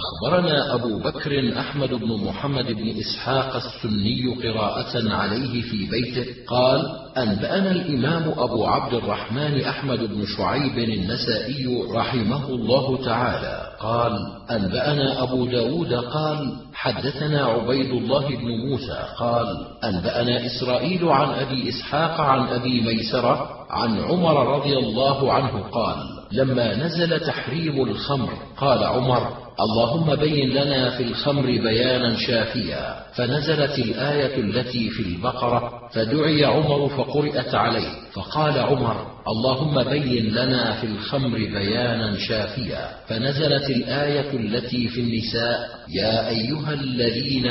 أخبرنا أبو بكر أحمد بن محمد بن إسحاق السني قراءة عليه في بيته قال أنبأنا الإمام أبو عبد الرحمن أحمد بن شعيب النسائي رحمه الله تعالى قال أنبأنا أبو داود قال حدثنا عبيد الله بن موسى قال أنبأنا إسرائيل عن أبي إسحاق عن أبي ميسرة عن عمر رضي الله عنه قال لما نزل تحريم الخمر قال عمر اللهم بين لنا في الخمر بيانا شافيا فنزلت الآية التي في البقرة فدعي عمر فقرات عليه فقال عمر اللهم بين لنا في الخمر بيانا شافيا فنزلت الآية التي في النساء يا أيها الذين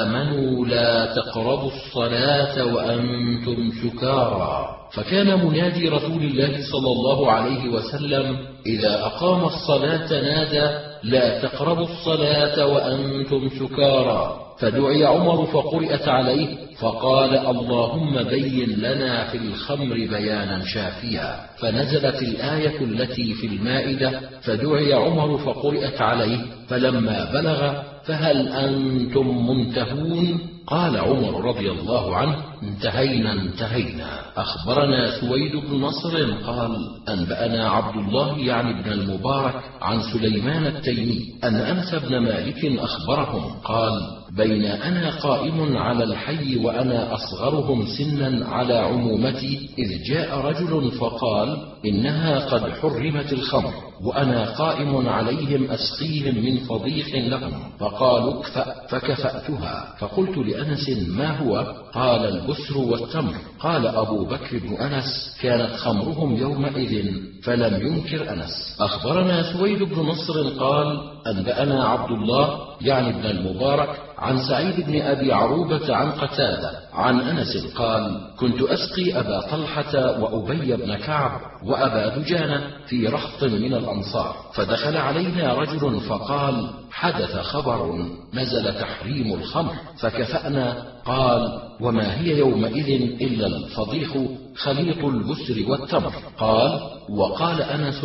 آمنوا لا تقربوا الصلاة وأنتم سكارى. فكان منادي رسول الله صلى الله عليه وسلم إذا أقام الصلاة نادى لا تقربوا الصلاة وأنتم سكارى. فدعي عمر فقرئت عليه فقال اللهم بين لنا في الخمر بيانا شافيا. فنزلت الآية التي في المائدة فدعي عمر فقرئت عليه فلما بلغ فهل أنتم منتهون؟ قال عمر رضي الله عنه انتهينا انتهينا. أخبرنا سويد بن نصر قال أنبأنا عبد الله يعني ابن المبارك عن سليمان التيمي أن أنس بن مالك أخبرهم قال بين أنا قائم على الحي وأنا أصغرهم سنا على عمومتي إذ جاء رجل فقال إنها قد حرمت الخمر وأنا قائم عليهم أسقيهم من فضيح لهم فقالوا اكفأ فكفأتها فقلت لأنس ما هو؟ قال البسر والتمر. قال أبو بكر بن أنس كانت خمرهم يومئذ فلم ينكر أنس. أخبرنا سويد بن نصر قال أنبأنا عبد الله يعني ابن المبارك عن سعيد بن أبي عروبة عن قتادة عن أنس قال كنت أسقي أبا طلحة وأبي بن كعب وأبا دجانة في رهط من الأنصار فدخل علينا رجل فقال حدث خبر نزل تحريم الخمر فكفأنا قال وما هي يومئذ إلا الفضيح خليط البسر والتمر قال وقال أنس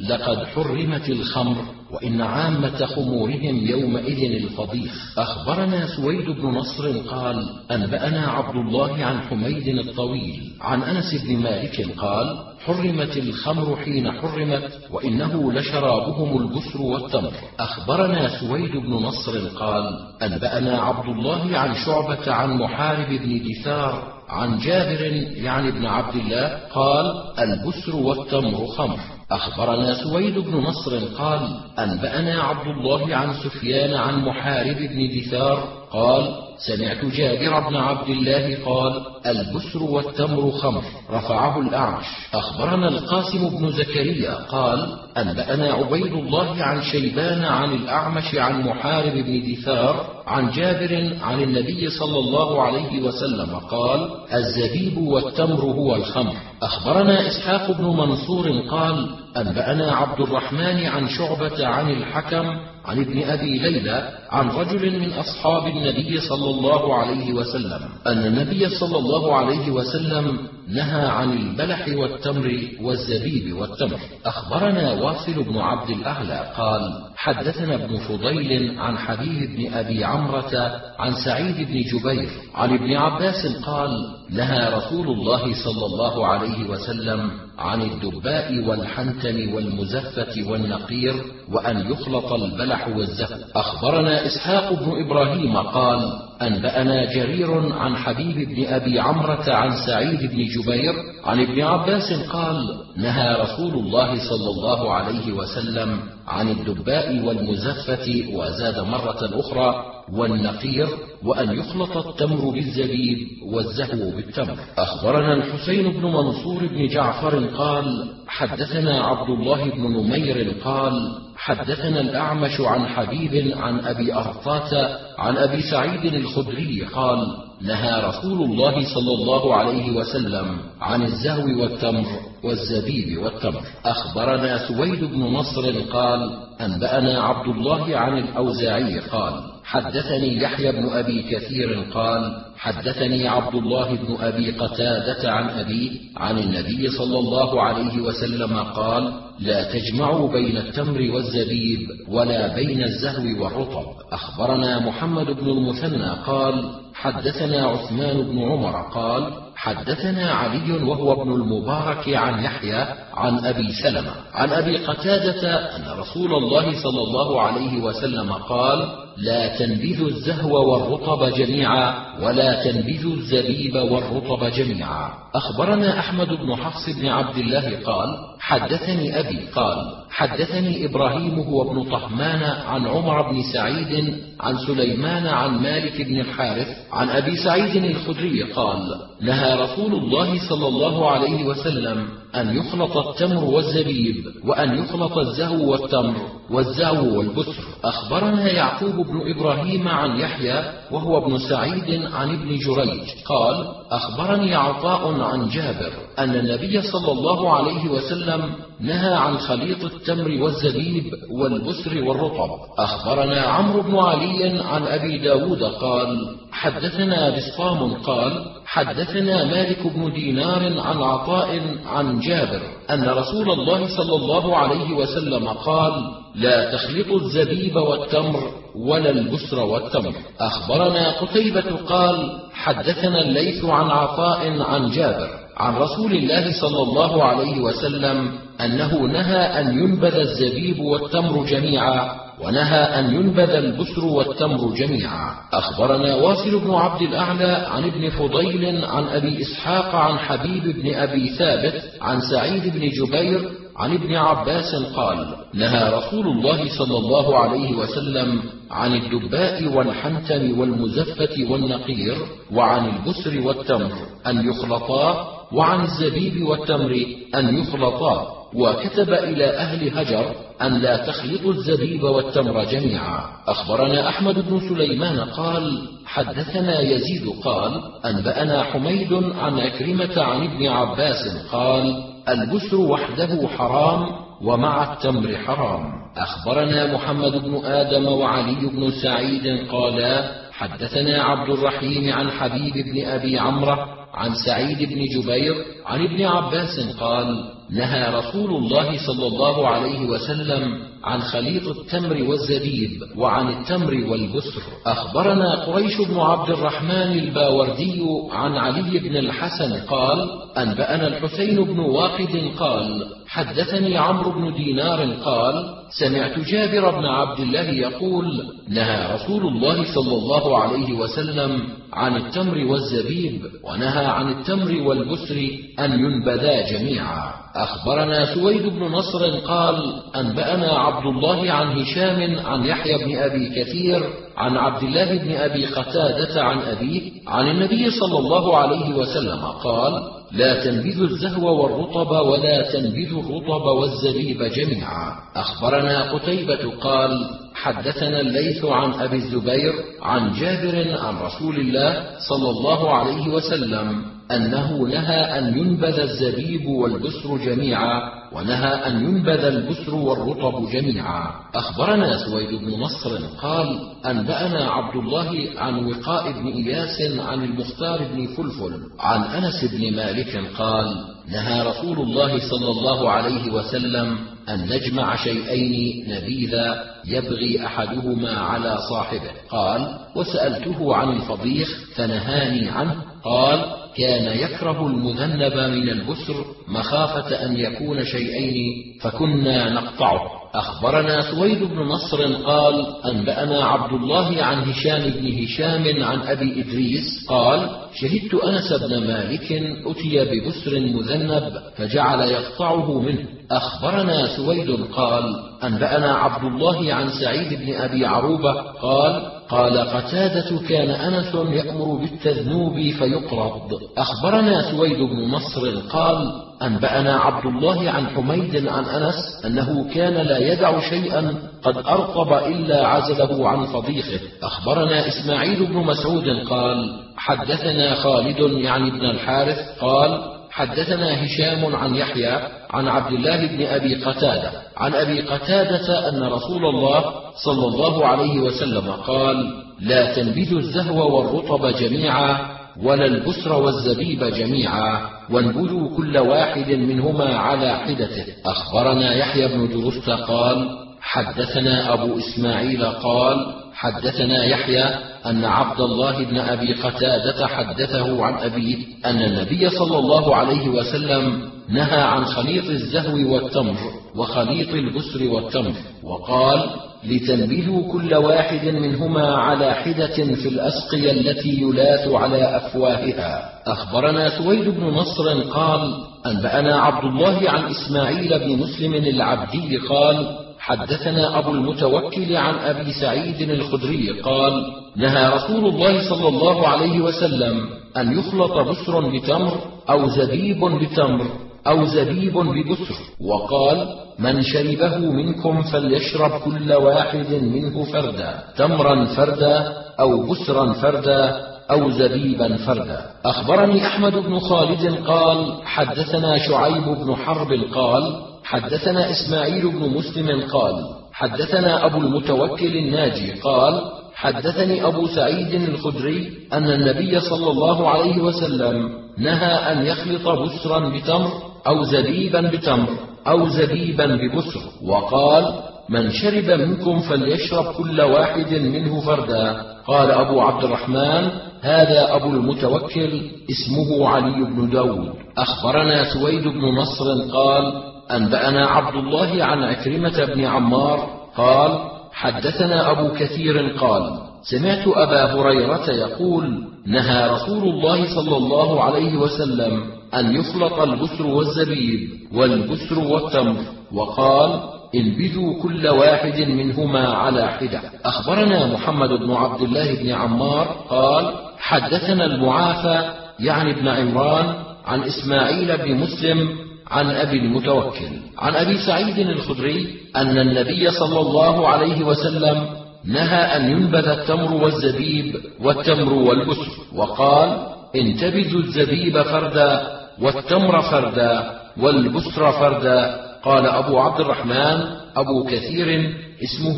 لقد حرمت الخمر وإن عامة خمورهم يومئذ الفضيح. أخبرنا سويد بن نصر قال أنبأنا عبد الله عن حميد الطويل عن أنس بن مالك قال حرمت الخمر حين حرمت وإنه لشرابهم البسر والتمر. أخبرنا سويد بن نصر قال أنبأنا عبد الله عن شعبة عن محارب بن دثار عن جابر يعني ابن عبد الله قال البسر والتمر خمر. أخبرنا سويد بن نصر قال أنبأنا عبد الله عن سفيان عن محارب بن دثار قال سمعت جابر بن عبد الله قال البسر والتمر خمر رفعه الأعمش. أخبرنا القاسم بن زكريا قال أنبأنا عبيد الله عن شيبان عن الأعمش عن محارب بن دثار عن جابر عن النبي صلى الله عليه وسلم قال الزبيب والتمر هو الخمر. أخبرنا إسحاق بن منصور قال أنبأنا عبد الرحمن عن شعبة عن الحكم عن ابن أبي ليلى عن رجل من أصحاب النبي صلى الله عليه وسلم أن النبي صلى الله عليه وسلم نهى عن البلح والتمر والزبيب والتمر. أخبرنا واصل بن عبد الأعلى قال حدثنا ابن فضيل عن حبيب بن أبي عمرة عن سعيد بن جبير عن ابن عباس قال نهى رسول الله صلى الله عليه وسلم عن الدباء والحنتم والمزفة والنقير وأن يخلط البلح والزفت أخبرنا إسحاق بن إبراهيم قال أنبأنا جرير عن حبيب بن أبي عمرة عن سعيد بن جبير عن ابن عباس قال نهى رسول الله صلى الله عليه وسلم عن الدباء والمزفة وزاد مرة أخرى والنقير وأن يخلط التمر بالزبيب والزهو بالتمر. أخبرنا الحسين بن منصور بن جعفر قال حدثنا عبد الله بن نمير قال حدثنا الأعمش عن حبيب عن أبي أرطاة عن أبي سعيد الخدري قال نهى رسول الله صلى الله عليه وسلم عن الزهو والتمر. والزبيب والتمر. أخبرنا سويد بن نصر قال أنبأنا عبد الله عن الأوزاعي قال حدثني يحيى بن أبي كثير قال حدثني عبد الله بن أبي قتادة عن ابيه عن النبي صلى الله عليه وسلم قال لا تجمعوا بين التمر والزبيب ولا بين الزهو والرطب. أخبرنا محمد بن المثنى قال حدثنا عثمان بن عمر قال حدثنا علي وهو ابن المبارك عن يحيى عن أبي سلمة عن أبي قتادة أن رسول الله صلى الله عليه وسلم قال لا تنبذوا الزهو والرطب جميعا ولا تنبذوا الزبيب والرطب جميعا. أخبرنا أحمد بن حفص بن عبد الله قال حدثني أبي قال حدثني إبراهيم هو ابن طهمان عن عمر بن سعيد عن سليمان عن مالك بن الحارث عن أبي سعيد الخدري قال نهى رسول الله صلى الله عليه وسلم أن يخلط التمر والزبيب وأن يخلط الزهو والتمر والزعو والبسر. أخبرنا يعقوب بن إبراهيم عن يحيى وهو ابن سعيد عن ابن جريج. قال أخبرني عطاء عن جابر أن النبي صلى الله عليه وسلم نهى عن خليط التمر والزبيب والبسر والرطب. أخبرنا عمرو بن علي عن أبي داود قال حدثنا بسطام قال حدثنا مالك بن دينار عن عطاء عن جابر أن رسول الله صلى الله عليه وسلم قال لا تخلطوا الزبيب والتمر ولا البسر والتمر. أخبرنا قتيبة قال حدثنا الليث عن عطاء عن جابر عن رسول الله صلى الله عليه وسلم أنه نهى أن ينبذ الزبيب والتمر جميعا ونهى أن ينبذ البسر والتمر جميعا. أخبرنا واصل بن عبد الأعلى عن ابن فضيل عن أبي إسحاق عن حبيب بن أبي ثابت عن سعيد بن جبير عن ابن عباس قال نهى رسول الله صلى الله عليه وسلم عن الدباء والحنتم والمزفة والنقير وعن البسر والتمر أن يخلطا وعن الزبيب والتمر أن يخلطا. وكتب إلى أهل هجر أن لا تخلطوا الزبيب والتمر جميعا. أخبرنا أحمد بن سليمان قال حدثنا يزيد قال أنبأنا حميد عن أكرمة عن ابن عباس قال البسر وحده حرام ومع التمر حرام. أخبرنا محمد بن آدم وعلي بن سعيد قالا حدثنا عبد الرحيم عن حبيب بن أبي عمرو عن سعيد بن جبير عن ابن عباس قال نهى رسول الله صلى الله عليه وسلم عن خليط التمر والزبيب وعن التمر والبسر. أخبرنا قريش بن عبد الرحمن الباوردي عن علي بن الحسن قال أنبأنا الحسين بن واقد قال حدثني عمرو بن دينار قال سمعت جابر بن عبد الله يقول نهى رسول الله صلى الله عليه وسلم عن التمر والزبيب ونهى عن التمر والبسر أن ينبذا جميعا. أخبرنا سويد بن نصر قال أنبأنا عبد الله عن هشام عن يحيى بن أبي كثير عن عبد الله بن أبي قتادة عن أبيه عن النبي صلى الله عليه وسلم قال لا تنبذوا الزهو والرطب ولا تنبذوا الرطب والزبيب جميعا. أخبرنا قتيبة قال حدثنا الليث عن أبي الزبير عن جابر عن رسول الله صلى الله عليه وسلم أنه نهى أن ينبذ الزبيب والبسر جميعا ونهى أن ينبذ البسر والرطب جميعا. أخبرنا سويد بن نصر قال أنبأنا عبد الله عن وقاء بن إياس عن المختار بن فلفل عن أنس بن مالك قال نهى رسول الله صلى الله عليه وسلم أن نجمع شيئين نبيذا يبغي أحدهما على صاحبه. قال وسألته عن الفضيخ فنهاني عنه. قال كان يكره المذنب من البسر مخافة أن يكون شيئين فكنا نقطعه. أخبرنا سويد بن نصر قال أنبأنا عبد الله عن هشام بن هشام عن أبي إدريس قال شهدت أنس بن مالك أتي ببسر مذنب فجعل يقطعه منه. أخبرنا سويد قال أنبأنا عبد الله عن سعيد بن أبي عروبة قال قال قتادة كان أنس يأمر بالتذنوب فيقرض. أخبرنا سويد بن نصر قال أنبأنا عبد الله عن حميد عن أنس أنه كان لا يدع شيئا قد أرطب إلا عزله عن فضيخه أخبرنا إسماعيل بن مسعود قال حدثنا خالد يعني ابن الحارث قال حدثنا هشام عن يحيى عن عبد الله بن أبي قتادة عن أبي قتادة أن رسول الله صلى الله عليه وسلم قال لا تنبذوا الزهو والرطب جميعا ولا البسر والزبيب جميعا وانبذوا كل واحد منهما على حدته. أخبرنا يحيى بن درست قال حدثنا أبو إسماعيل قال حدثنا يحيى أن عبد الله بن أبي قتادة حدثه عن أبيه أن النبي صلى الله عليه وسلم نهى عن خليط الزهو والتمر وخليط البسر والتمر وقال لتنبذوا كل واحد منهما على حدة في الأسقية التي يلاث على أفواهها. أخبرنا سويد بن نصر قال أنبأنا عبد الله عن إسماعيل بن مسلم العبدي قال حدثنا أبو المتوكل عن أبي سعيد الخدري قال نهى رسول الله صلى الله عليه وسلم أن يخلط بسر بتمر أو زبيب بتمر أو زبيب ببسر وقال من شربه منكم فليشرب كل واحد منه فردا تمرا فردا أو بسرا فردا أو زبيبا فردا. أخبرني أحمد بن خالد قال حدثنا شعيب بن حرب قال حدثنا إسماعيل بن مسلم قال حدثنا أبو المتوكل الناجي قال حدثني أبو سعيد الخدري أن النبي صلى الله عليه وسلم نهى أن يخلط بسرا بتمر أو زبيبا بتمر أو زبيبا ببسر وقال من شرب منكم فليشرب كل واحد منه فردا. قال أبو عبد الرحمن هذا أبو المتوكل اسمه علي بن داود. أخبرنا سويد بن نصر قال أنبأنا عبد الله عن عكرمة بن عمار قال حدثنا أبو كثير قال سمعت أبا هريرة يقول نهى رسول الله صلى الله عليه وسلم أن يخلط البسر والزبيب والبسر والتمر وقال انبذوا كل واحد منهما على حدة. أخبرنا محمد بن عبد الله بن عمار قال حدثنا المعافى يعني ابن عمران عن إسماعيل بن مسلم عن أبي المتوكل عن أبي سعيد الخدري أن النبي صلى الله عليه وسلم نهى أن ينبذ التمر والزبيب والتمر والبسر وقال انتبذوا الزبيب فردا والتمر فردا والبسر فردا. قال أبو عبد الرحمن أبو كثير اسمه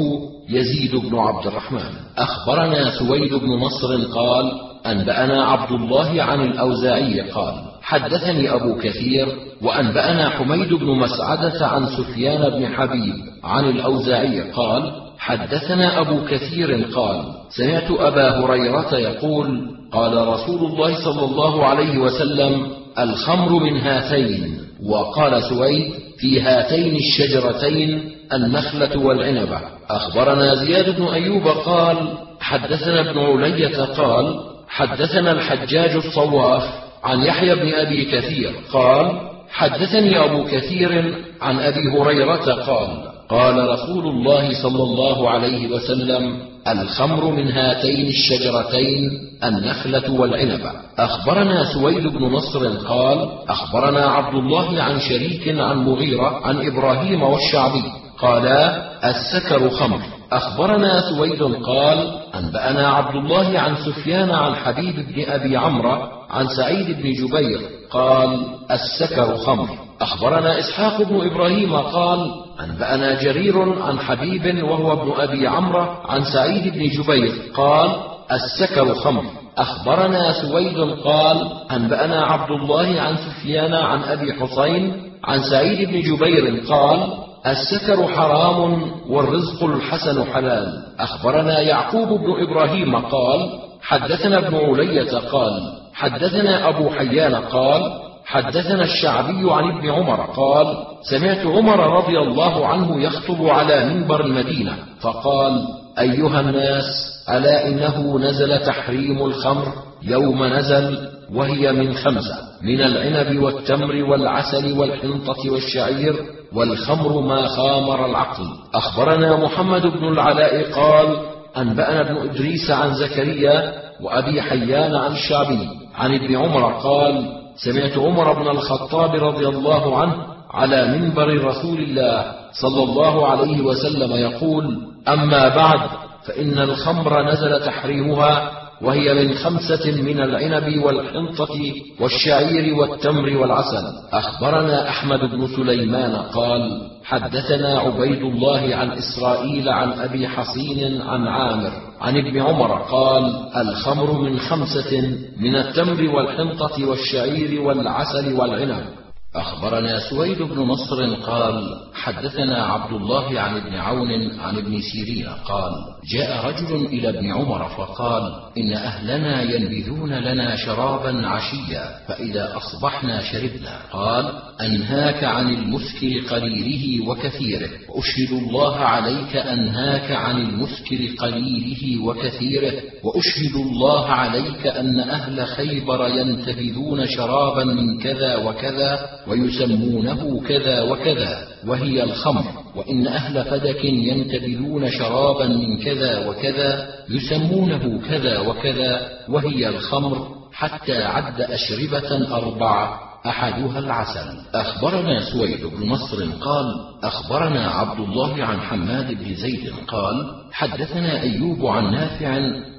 يزيد بن عبد الرحمن. أخبرنا سويد بن نصر قال أنبأنا عبد الله عن الأوزاعي قال حدثني أبو كثير وأنبأنا حميد بن مسعدة عن سفيان بن حبيب عن الأوزاعي قال حدثنا أبو كثير قال سمعت أبا هريرة يقول قال رسول الله صلى الله عليه وسلم الخمر من هاتين وقال سويد في هاتين الشجرتين النخلة والعنبة. أخبرنا زياد بن أيوب قال حدثنا ابن علية قال حدثنا الحجاج الصواف عن يحيى بن أبي كثير قال حدثني أبو كثير عن أبي هريرة قال قال رسول الله صلى الله عليه وسلم الخمر من هاتين الشجرتين النخلة والعنبة أخبرنا سويد بن نصر قال أخبرنا عبد الله عن شريك عن مغيرة عن إبراهيم والشعبي قالا السكر خمر. أخبرنا سويد قال أنبأنا عبد الله عن سفيان عن حبيب بن أبي عمرو عن سعيد بن جبير قال السكر خمر. أخبرنا إسحاق بن إبراهيم قال أنبأنا جرير عن حبيب وهو ابن أبي عمرو عن سعيد بن جبير قال السكر خمر. أخبرنا سويد قال أنبأنا عبد الله عن سفيان عن أبي حسين عن سعيد بن جبير قال السكر حرام والرزق الحسن حلال. أخبرنا يعقوب بن إبراهيم قال حدثنا ابن علية قال حدثنا أبو حيان قال حدثنا الشعبي عن ابن عمر قال سمعت عمر رضي الله عنه يخطب على منبر المدينة فقال أيها الناس ألا إنه نزل تحريم الخمر؟ يوم نزل وهي من خمسة من العنب والتمر والعسل والحنطة والشعير والخمر ما خامر العقل. أخبرنا محمد بن العلاء قال أنبأنا ابن إدريس عن زكريا وأبي حيان عن الشعبي عن ابن عمر قال سمعت عمر بن الخطاب رضي الله عنه على منبر رسول الله صلى الله عليه وسلم يقول أما بعد فإن الخمر نزل تحريمها وهي من خمسة من العنب والحنطة والشعير والتمر والعسل. أخبرنا أحمد بن سليمان قال حدثنا عبيد الله عن إسرائيل عن أبي حصين عن عامر عن ابن عمر قال الخمر من خمسة من التمر والحنطة والشعير والعسل والعنب. أخبرنا سويد بن نصر قال حدثنا عبد الله عن ابن عون عن ابن سيرين قال جاء رجل إلى ابن عمر فقال إن أهلنا ينبذون لنا شرابا عشيا فإذا أصبحنا شربنا. قال أنهاك عن المسكر قليله وكثيره وأشهد الله عليك أنهاك عن المسكر قليله وكثيره وأشهد الله عليك أن أهل خيبر ينتبذون شرابا من كذا وكذا ويسمونه كذا وكذا وهي الخمر. وإن أهل فدك ينتبذون شرابا من كذا وكذا يسمونه كذا وكذا وهي الخمر حتى عد أشربة أربعة. أحدها العسل. أخبرنا سويد بن نصر قال أخبرنا عبد الله عن حماد بن زيد قال حدثنا أيوب عن نافع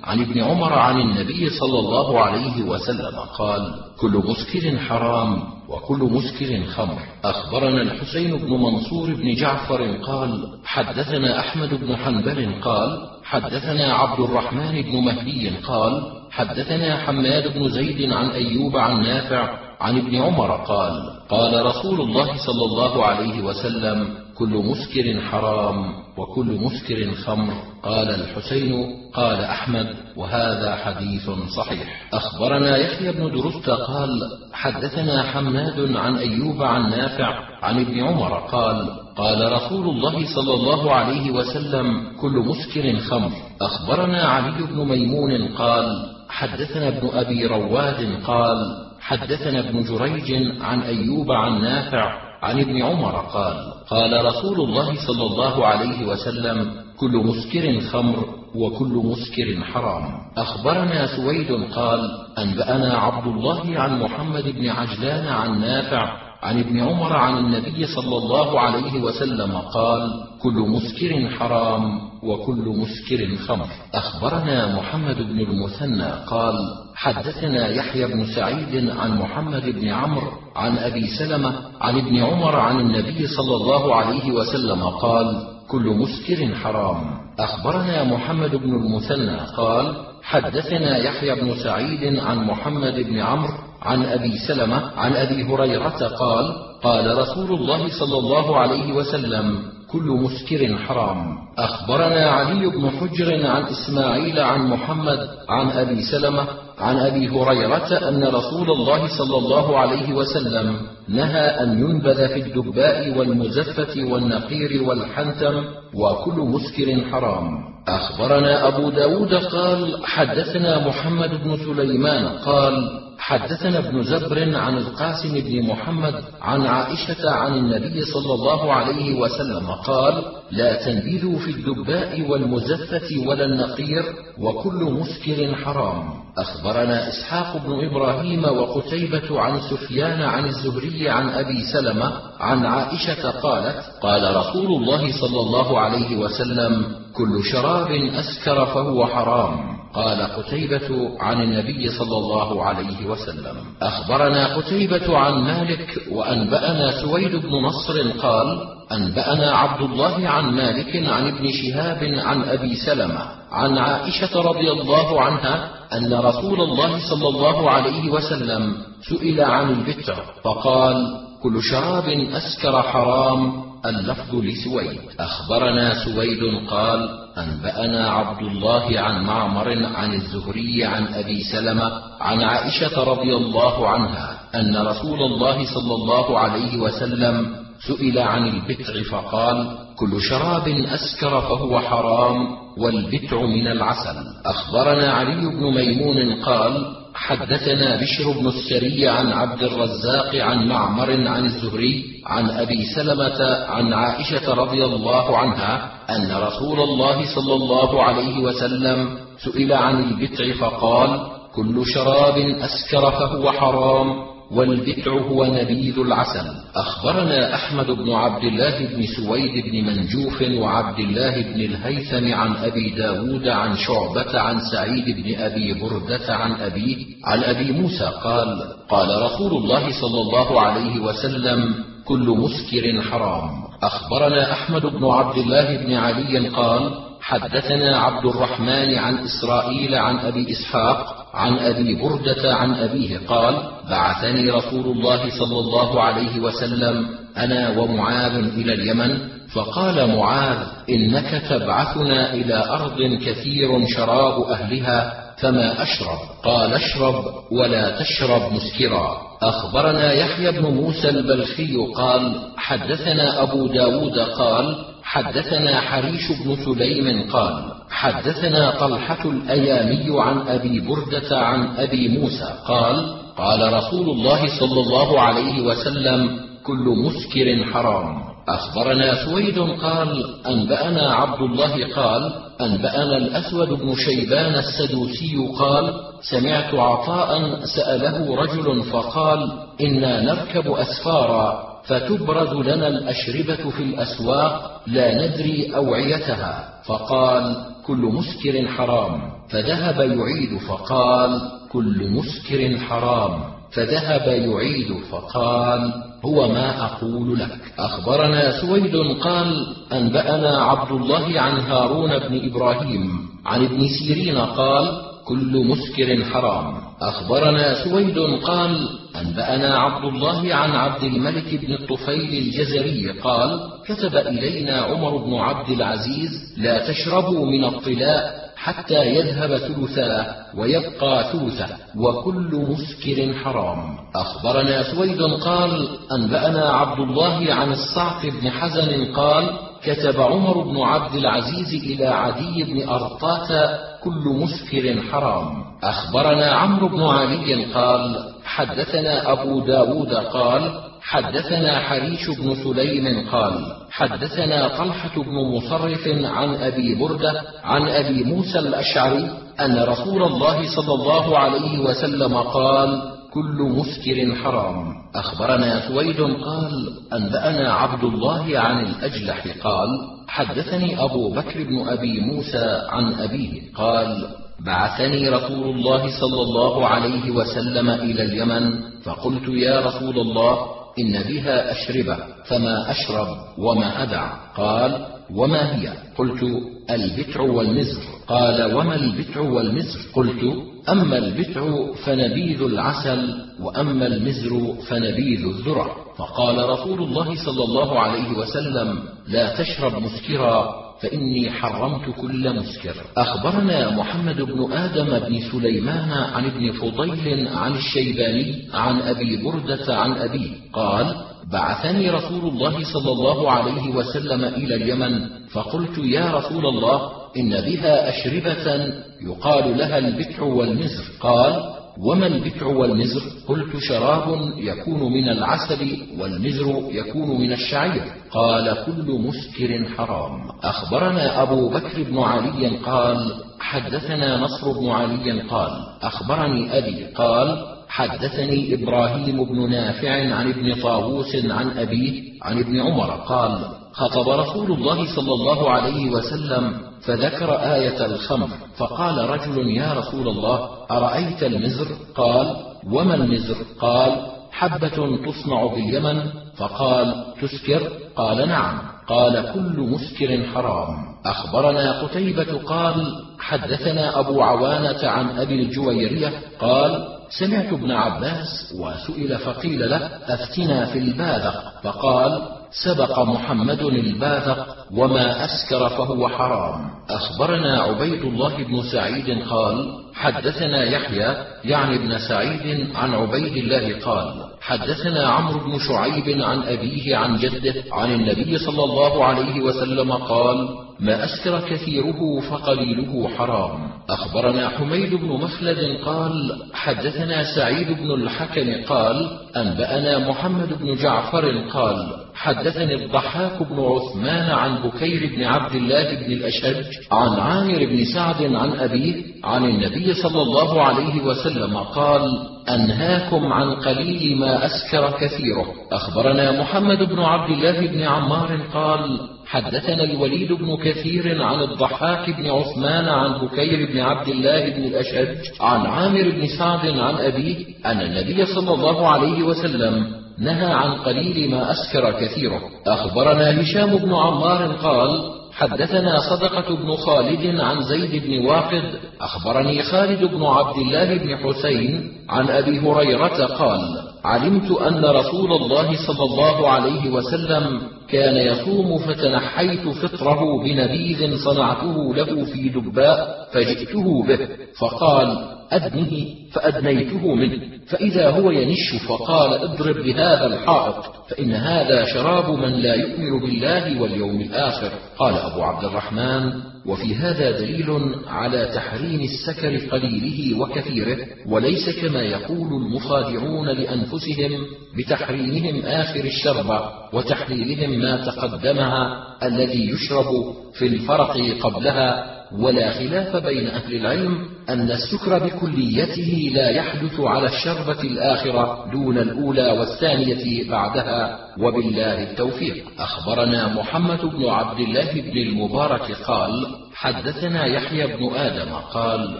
عن ابن عمر عن النبي صلى الله عليه وسلم قال كل مسكر حرام وكل مسكر خمر. أخبرنا الحسين بن منصور بن جعفر قال حدثنا أحمد بن حنبل قال حدثنا عبد الرحمن بن مهدي قال حدثنا حماد بن زيد عن أيوب عن نافع عن ابن عمر قال قال رسول الله صلى الله عليه وسلم كل مسكر حرام وكل مسكر خمر. قال الحسين قال أحمد وهذا حديث صحيح. أخبرنا يحيى بن درست قال حدثنا حماد عن أيوب عن نافع عن ابن عمر قال قال رسول الله صلى الله عليه وسلم كل مسكر خمر. أخبرنا علي بن ميمون قال حدثنا ابن أبي رواد قال حدثنا ابن جريج عن أيوب عن نافع عن ابن عمر قال قال رسول الله صلى الله عليه وسلم كل مسكر خمر وكل مسكر حرام. أخبرنا سويد قال أنبأنا عبد الله عن محمد بن عجلان عن نافع عن ابن عمر عن النبي صلى الله عليه وسلم قال كل مسكر حرام وكل مسكر خمر. أخبرنا محمد بن المثنى قال حدثنا يحيى بن سعيد عن محمد بن عمرو عن أبي سلمة عن ابن عمر عن النبي صلى الله عليه وسلم قال كل مسكر حرام. أخبرنا محمد بن المثنى قال حدثنا يحيى بن سعيد عن محمد بن عمرو عن أبي سلمة عن أبي هريرة قال قال رسول الله صلى الله عليه وسلم كل مسكر حرام. أخبرنا علي بن حجر عن إسماعيل عن محمد عن أبي سلمة عن أبي هريرة أن رسول الله صلى الله عليه وسلم نهى أن ينبذ في الدباء والمزفة والنقير والحنتم وكل مسكر حرام. أخبرنا أبو داود قال حدثنا محمد بن سليمان قال حدثنا ابن زبر عن القاسم بن محمد عن عائشة عن النبي صلى الله عليه وسلم قال لا تنبذوا في الدباء والمزفة ولا النقير وكل مسكر حرام. أخبرنا إسحاق بن إبراهيم وقتيبة عن سفيان عن الزهري عن أبي سلمة عن عائشة قالت قال رسول الله صلى الله عليه وسلم كل شراب أسكر فهو حرام. قال قتيبة عن النبي صلى الله عليه وسلم أخبرنا قتيبة عن مالك وأنبأنا سويد بن نصر قال أنبأنا عبد الله عن مالك عن ابن شهاب عن أبي سلمة عن عائشة رضي الله عنها أن رسول الله صلى الله عليه وسلم سئل عن البتر فقال كل شراب أسكر حرام اللفظ لسويد. أخبرنا سويد قال أنبأنا عبد الله عن معمر عن الزهري عن أبي سلمة عن عائشة رضي الله عنها أن رسول الله صلى الله عليه وسلم سئل عن البتع فقال كل شراب أسكر فهو حرام والبتع من العسل. أخبرنا علي بن ميمون قال حدثنا بشر بن السري عن عبد الرزاق عن معمر عن الزهري عن أبي سلمة عن عائشة رضي الله عنها أن رسول الله صلى الله عليه وسلم سئل عن البتع فقال كل شراب أسكر فهو حرام. والبتع هو نبيذ العسل. أخبرنا أحمد بن عبد الله بن سويد بن منجوف وعبد الله بن الهيثم عن أبي داود عن شعبة عن سعيد بن أبي بردة عن أبيه عن أبي موسى قال قال رسول الله صلى الله عليه وسلم كل مسكر حرام. أخبرنا أحمد بن عبد الله بن علي قال حدثنا عبد الرحمن عن إسرائيل عن أبي إسحاق عن أبي بردة عن أبيه قال بعثني رسول الله صلى الله عليه وسلم أنا ومعاذ إلى اليمن. فقال معاذ إنك تبعثنا إلى أرض كثير شراب أهلها فما أشرب؟ قال اشرب ولا تشرب مسكرا. أخبرنا يحيى بن موسى البلخي قال حدثنا أبو داود قال حدثنا حريش بن سليم قال حدثنا طلحة الأيامي عن أبي بردة عن أبي موسى قال قال رسول الله صلى الله عليه وسلم كل مسكر حرام. أخبرنا سويد قال أنبأنا عبد الله قال أنبأنا الأسود بن شيبان السدوسي قال سمعت عطاء سأله رجل فقال إنا نركب أسفارا. فتبرز لنا الأشربة في الأسواق لا ندري أوعيتها. فقال كل مسكر حرام. فذهب يعيد فقال كل مسكر حرام. فذهب يعيد فقال هو ما أقول لك. أخبرنا سويد قال أنبأنا عبد الله عن هارون بن إبراهيم عن ابن سيرين قال كل مسكر حرام. أخبرنا سويد قال أنبأنا عبد الله عن عبد الملك بن الطفيل الجزري قال كتب إلينا عمر بن عبد العزيز لا تشربوا من الطلاء حتى يذهب ثلثاه ويبقى ثلثه وكل مسكر حرام. أخبرنا سويد قال أنبأنا عبد الله عن الصعق بن حزن قال كتب عمر بن عبد العزيز إلى عدي بن أرطاة كل مسكر حرام. أخبرنا عمرو بن علي قال حدثنا أبو داود قال حدثنا حريش بن سليم قال حدثنا طلحة بن مصرف عن أبي بردة عن أبي موسى الأشعري أن رسول الله صلى الله عليه وسلم قال كل مسكر حرام. أخبرنا سويد قال أنبأنا عبد الله عن الأجلح قال حدثني أبو بكر بن أبي موسى عن أبيه قال بعثني رسول الله صلى الله عليه وسلم إلى اليمن فقلت يا رسول الله إن بها أشربة فما أشرب وما أدع. قال وما هي؟ قلت البتع والمزر. قال وما البتع والمزر؟ قلت أما البتع فنبيذ العسل وأما المزر فنبيذ الذرة. فقال رسول الله صلى الله عليه وسلم لا تشرب مسكرا فإني حرمت كل مسكر. أخبرنا محمد بن آدم بن سليمان عن ابن فضيل عن الشيباني عن أبي بردة عن أبيه قال بعثني رسول الله صلى الله عليه وسلم إلى اليمن فقلت يا رسول الله إن بها أشربة يقال لها البتع والمزر. قال وما البتع والمزر؟ قلت شراب يكون من العسل والمزر يكون من الشعير. قال كل مسكر حرام. أخبرنا أبو بكر بن علي قال حدثنا نصر بن علي قال أخبرني أبي قال حدثني إبراهيم بن نافع عن ابن طاووس عن أبيه عن ابن عمر قال خطب رسول الله صلى الله عليه وسلم فذكر آية الخمر فقال رجل يا رسول الله أرأيت المزر؟ قال وما المزر؟ قال حبة تصنع باليمن؟ فقال تسكر؟ قال نعم. قال كل مسكر حرام. أخبرنا قتيبة قال حدثنا أبو عوانة عن أبي الجويرية قال سمعت ابن عباس وسئل فقيل له أفتنا في الباذق؟ فقال سبق محمد الباذق وما أسكر فهو حرام. أخبرنا عبيد الله بن سعيد قال حدثنا يحيى يعني ابن سعيد عن عبيد الله قال حدثنا عمرو بن شعيب عن أبيه عن جده عن النبي صلى الله عليه وسلم قال ما أسكر كثيره فقليله حرام. أخبرنا حميد بن مخلد قال حدثنا سعيد بن الحكم قال أنبأنا محمد بن جعفر قال حدثني الضحاك بن عثمان عن بكير بن عبد الله بن الأشج عن عامر بن سعد عن أبيه عن النبي صلى الله عليه وسلم قال أنهاكم عن قليل ما أسكر كثيره. أخبرنا محمد بن عبد الله بن عمار قال حدثنا الوليد بن كثير عن الضحاك بن عثمان عن بكير بن عبد الله بن الأشج عن عامر بن سعد عن أبيه أن النبي صلى الله عليه وسلم نهى عن قليل ما أسكر كثيره. أخبرنا هشام بن عمار قال حدثنا صدقة بن خالد عن زيد بن واقد أخبرني خالد بن عبد الله بن حسين عن أبي هريرة قال علمت أن رسول الله صلى الله عليه وسلم كان يصوم فتنحيت فطره بنبيذ صنعته له في دباء فجئته به فقال أدنه فأدنيته منه. فإذا هو ينش فقال اضرب بهذا الحائط فإن هذا شراب من لا يؤمن بالله واليوم الآخر. قال أبو عبد الرحمن وفي هذا دليل على تحريم السكر قليله وكثيره وليس كما يقول المخادعون لأنفسهم بتحريمهم آخر الشربة وتحليلهم ما تقدمها الذي يشرب في الفرق قبلها ولا خلاف بين أهل العلم أن السكر بكليته لا يحدث على الشربة الآخرة دون الأولى والثانية بعدها وبالله التوفيق. أخبرنا محمد بن عبد الله بن المبارك قال حدثنا يحيى بن آدم قال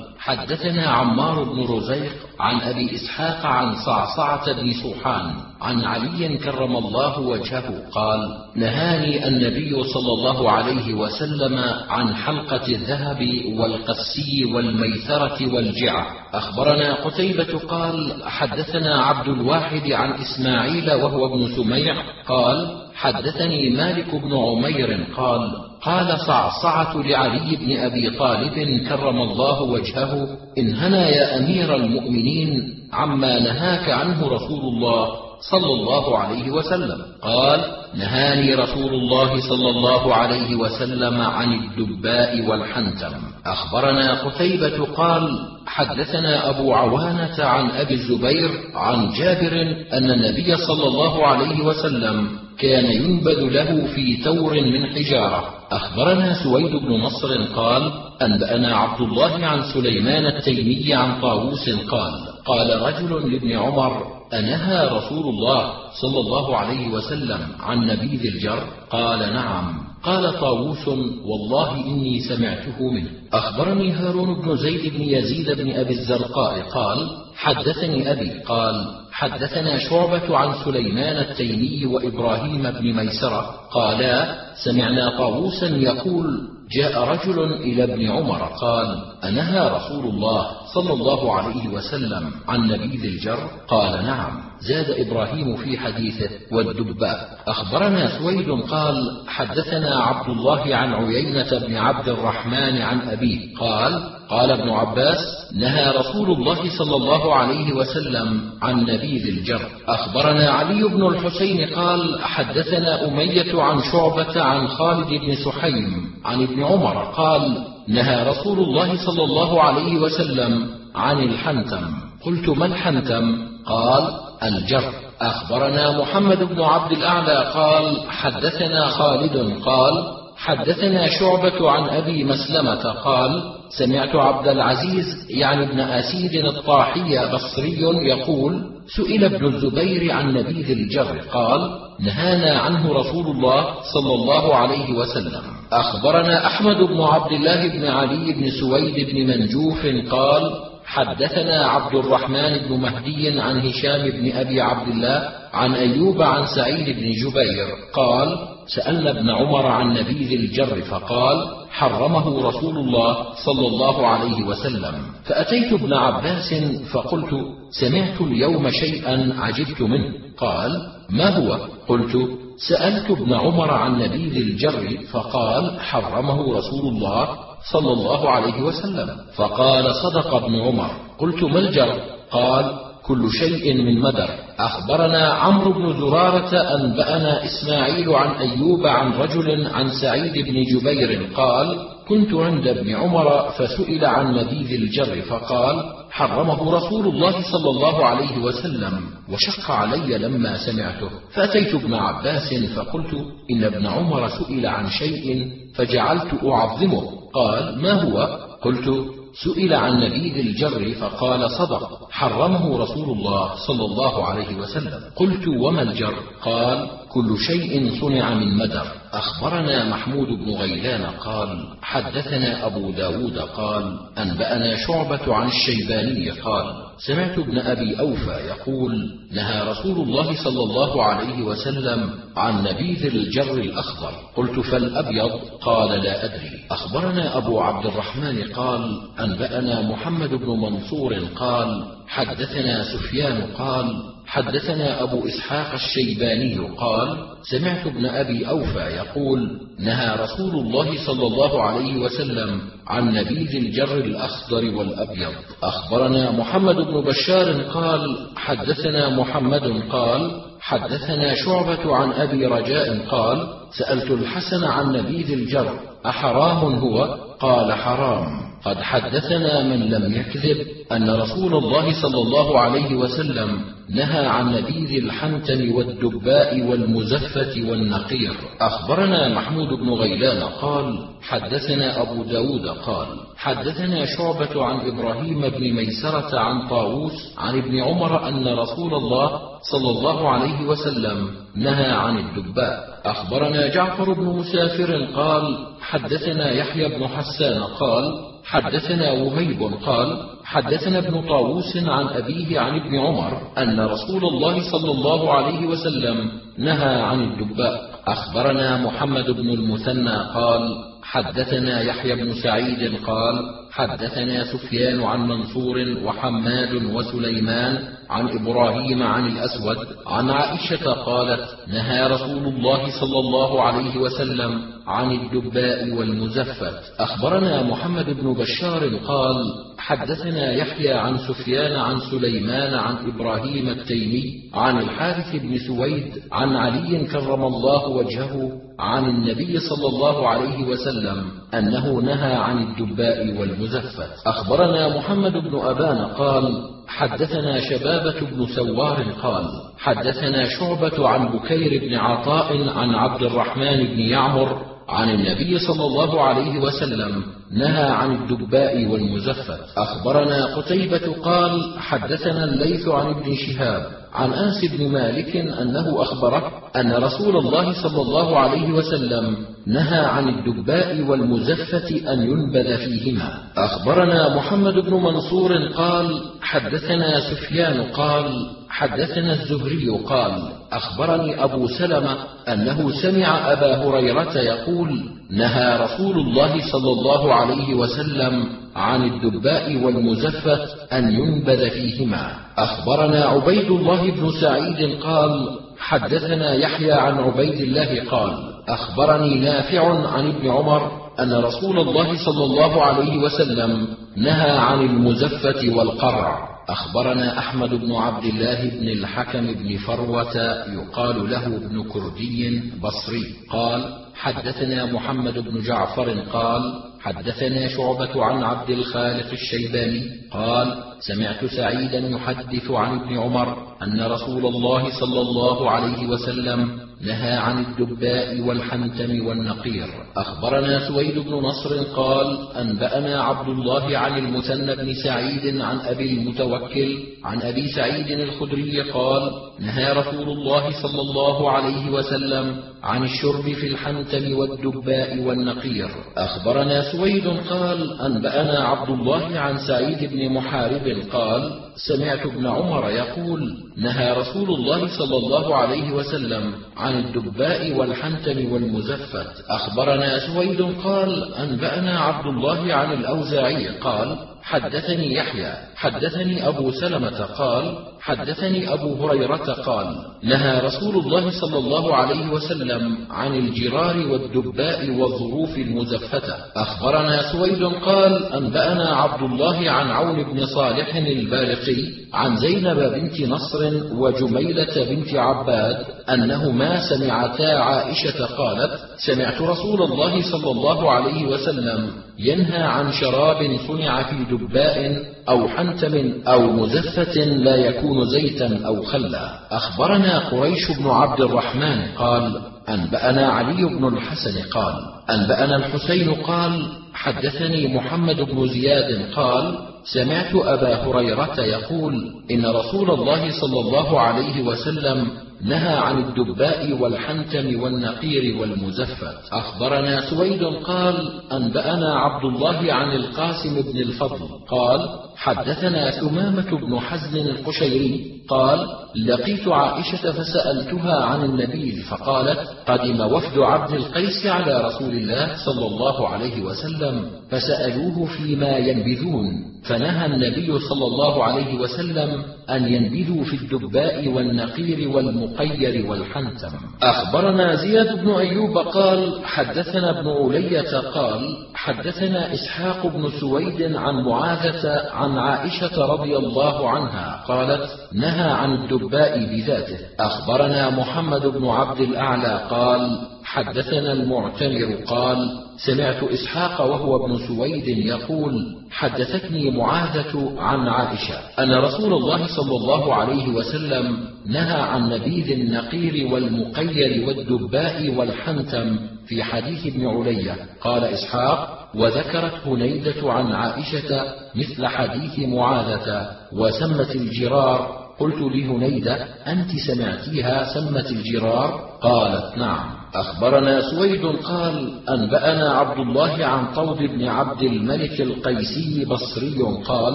حدثنا عمار بن رزيق عن أبي إسحاق عن صعصعة بن سوحان عن علي كرم الله وجهه قال نهاني النبي صلى الله عليه وسلم عن حلقة الذهب والقسي والميثرة والجعة. أخبرنا قتيبة قال حدثنا عبد الواحد عن إسماعيل وهو ابن سميع قال حدثني مالك بن عمير قال قال صعصعة لعلي بن أبي طالب كرم الله وجهه إن هنا يا أمير المؤمنين عما نهاك عنه رسول الله. صلى الله عليه وسلم. قال نهاني رسول الله صلى الله عليه وسلم عن الدباء والحنتم. أخبرنا قتيبة قال حدثنا أبو عوانة عن أبي الزبير عن جابر أن النبي صلى الله عليه وسلم كان ينبذ له في تور من حجارة. أخبرنا سويد بن نصر قال أنبأنا عبد الله عن سليمان التيمي عن طاووس قال قال رجل لابن عمر أنهى رسول الله صلى الله عليه وسلم عن نبيذ الجر؟ قال نعم. قال طاووس والله إني سمعته منه. أخبرني هارون بن زيد بن يزيد بن أبي الزرقاء قال حدثني أبي. قال حدثنا شعبة عن سليمان التيمي وإبراهيم بن ميسرة. قالا سمعنا طاووسا يقول جاء رجل إلى ابن عمر. قال أنهى رسول الله صلى الله عليه وسلم عن نبيذ الجر قال نعم. زاد إبراهيم في حديثه والدباء أخبرنا سويد قال حدثنا عبد الله عن عيينة بن عبد الرحمن عن أبيه قال قال ابن عباس نهى رسول الله صلى الله عليه وسلم عن نبيذ الجر. أخبرنا علي بن الحسين قال حدثنا أمية عن شعبة عن خالد بن سحيم عن ابن عمر قال نهى رسول الله صلى الله عليه وسلم عن الحنتم. قلت ما الحنتم؟ قال الجر. أخبرنا محمد بن عبد الأعلى قال حدثنا خالد. قال حدثنا شعبة عن أبي مسلمة. قال سمعت عبد العزيز يعني ابن أسيد الطاحية بصري يقول سئل ابن الزبير عن نبيذ الجر. قال نهانا عنه رسول الله صلى الله عليه وسلم. أخبرنا أحمد بن عبد الله بن علي بن سويد بن منجوف قال حدثنا عبد الرحمن بن مهدي عن هشام بن أبي عبد الله عن أيوب عن سعيد بن جبير قال سألنا ابن عمر عن نبيذ الجر فقال حرمه رسول الله صلى الله عليه وسلم. فأتيت ابن عباس فقلت سمعت اليوم شيئا عجبت منه. قال ما هو؟ قلت سألت ابن عمر عن نبيذ الجر فقال حرمه رسول الله صلى الله عليه وسلم. فقال صدق ابن عمر. قلت ما الجر؟ قال كل شيء من مدر. أخبرنا عمرو بن زرارة أنبأنا إسماعيل عن أيوب عن رجل عن سعيد بن جبير قال كنت عند ابن عمر فسئل عن مبيذ الجر فقال حرمه رسول الله صلى الله عليه وسلم وشق علي لما سمعته فأتيت ابن عباس فقلت إن ابن عمر سئل عن شيء فجعلت أعظمه. قال ما هو؟ قلت سئل عن نبيذ الجر فقال صدق حرمه رسول الله صلى الله عليه وسلم. قلت وما الجر؟ قال كل شيء صنع من مدر. أخبرنا محمود بن غيلان قال حدثنا أبو داود قال أنبأنا شعبة عن الشيباني قال سمعت ابن أبي أوفى يقول نهى رسول الله صلى الله عليه وسلم عن نبيذ الجر الأخضر. قلت فالأبيض؟ قال لا أدري. أخبرنا أبو عبد الرحمن قال أنبأنا محمد بن منصور قال حدثنا سفيان قال حدثنا أبو إسحاق الشيباني قال سمعت ابن أبي أوفى يقول نهى رسول الله صلى الله عليه وسلم عن نبيذ الجر الأخضر والأبيض. أخبرنا محمد بن بشار قال حدثنا محمد قال حدثنا شعبة عن أبي رجاء قال سألت الحسن عن نبيذ الجر أحرام هو؟ قال حرام. قد حدثنا من لم يكذب أن رسول الله صلى الله عليه وسلم نهى عن نبيذ الحنتم والدباء والمزفة والنقير. أخبرنا محمود بن غيلان قال حدثنا أبو داود قال حدثنا شعبة عن إبراهيم بن ميسرة عن طاووس عن ابن عمر أن رسول الله صلى الله عليه وسلم نهى عن الدباء. أخبرنا جعفر بن مسافر قال حدثنا يحيى بن حسان قال حدثنا وهيب قال حدثنا ابن طاووس عن أبيه عن ابن عمر أن رسول الله صلى الله عليه وسلم نهى عن الدباء. أخبرنا محمد بن المثنى قال حدثنا يحيى بن سعيد قال حدثنا سفيان عن منصور وحماد وسليمان عن إبراهيم عن الأسود عن عائشة قالت نهى رسول الله صلى الله عليه وسلم عن الدباء والمزفت. أخبرنا محمد بن بشار قال حدثنا يحيى عن سفيان عن سليمان عن إبراهيم التيمي عن الحارث بن سويد عن علي كرم الله وجهه عن النبي صلى الله عليه وسلم أنه نهى عن الدباء والمزفت أخبرنا محمد بن أبان قال حدثنا شبابة بن سوار قال حدثنا شعبة عن بكير بن عطاء عن عبد الرحمن بن يعمر عن النبي صلى الله عليه وسلم نهى عن الدباء والمزفت أخبرنا قتيبة قال حدثنا الليث عن ابن شهاب عن أنس بن مالك أنه أخبره أن رسول الله صلى الله عليه وسلم نهى عن الدباء والمزفة أن ينبذ فيهما. أخبرنا محمد بن منصور قال حدثنا سفيان قال حدثنا الزهري قال أخبرني أبو سلمة أنه سمع أبا هريرة يقول نهى رسول الله صلى الله عليه وسلم عن الدباء والمزفة أن ينبذ فيهما. أخبرنا عبيد الله بن سعيد قال حدثنا يحيى عن عبيد الله قال أخبرني نافع عن ابن عمر أن رسول الله صلى الله عليه وسلم نهى عن المزفة والقرع. أخبرنا أحمد بن عبد الله بن الحكم بن فروة يقال له ابن كردي بصري. قال حدثنا محمد بن جعفر قال حدثنا شعبة عن عبد الخالق الشيباني قال سمعت سعيدا يحدث عن ابن عمر أن رسول الله صلى الله عليه وسلم نهى عن الدباء والحنتم والنقير. أخبرنا سويد بن نصر قال أنبأنا عبد الله عن المثنى بن سعيد عن أبي المتوكل عن أبي سعيد الخدري قال نهى رسول الله صلى الله عليه وسلم عن الشرب في الحنتم والدباء والنقير. أخبرنا سويد قال أنبأنا عبد الله عن سعيد بن محارب قال سمعت ابن عمر يقول نهى رسول الله صلى الله عليه وسلم عن الدباء والحنتم والمزفت. أخبرنا سويد قال أنبأنا عبد الله عن الأوزاعي قال حدثني يحيى. حدثني أبو سلمة قال حدثني أبو هريرة قال نهى رسول الله صلى الله عليه وسلم عن الجرار والدباء والظروف المزفتة. أخبرنا سويد قال أنبأنا عبد الله عن عون بن صالح البارقي عن زينب بنت نصر وجميلة بنت عباد أنهما سمعتا عائشة قالت سمعت رسول الله صلى الله عليه وسلم ينهى عن شراب صنع في دباء أو حنتم أو مزفة لا يكون زيتا أو خلا. أخبرنا قريش بن عبد الرحمن قال أنبأنا علي بن الحسن قال أنبأنا الحسين قال حدثني محمد بن زياد قال سمعت أبا هريرة يقول إن رسول الله صلى الله عليه وسلم نهى عن الدباء والحنتم والنقير والمزفت. أخبرنا سويد قال أنبأنا عبد الله عن القاسم بن الفضل. قال حدثنا ثمامة بن حزن القشيري. قال لقيت عائشة فسألتها عن النبيذ فقالت قدم وفد عبد القيس على رسول الله صلى الله عليه وسلم فسألوه فيما ينبذون فنهى النبي صلى الله عليه وسلم أن ينبذوا في الدباء والنقير والمقير والحنتم. أخبرنا زياد بن أيوب قال حدثنا ابن علية قال حدثنا إسحاق بن سويد عن معاذة عن عائشة رضي الله عنها قالت نهى عن الدباء بذاته. أخبرنا محمد بن عبد الأعلى قال حدثنا المعتمر قال سمعت إسحاق وهو ابن سويد يقول حدثتني معاذة عن عائشة أن رسول الله صلى الله عليه وسلم نهى عن نبيذ النقير والمقير والدباء والحنتم في حديث ابن علية. قال إسحاق وذكرت هنيدة عن عائشة مثل حديث معاذة وسمت الجرار قلت لهنيدة أنت سمعتيها سمت الجرار؟ قالت نعم. أخبرنا سويد قال أنبأنا عبد الله عن طود بن عبد الملك القيسي بصري قال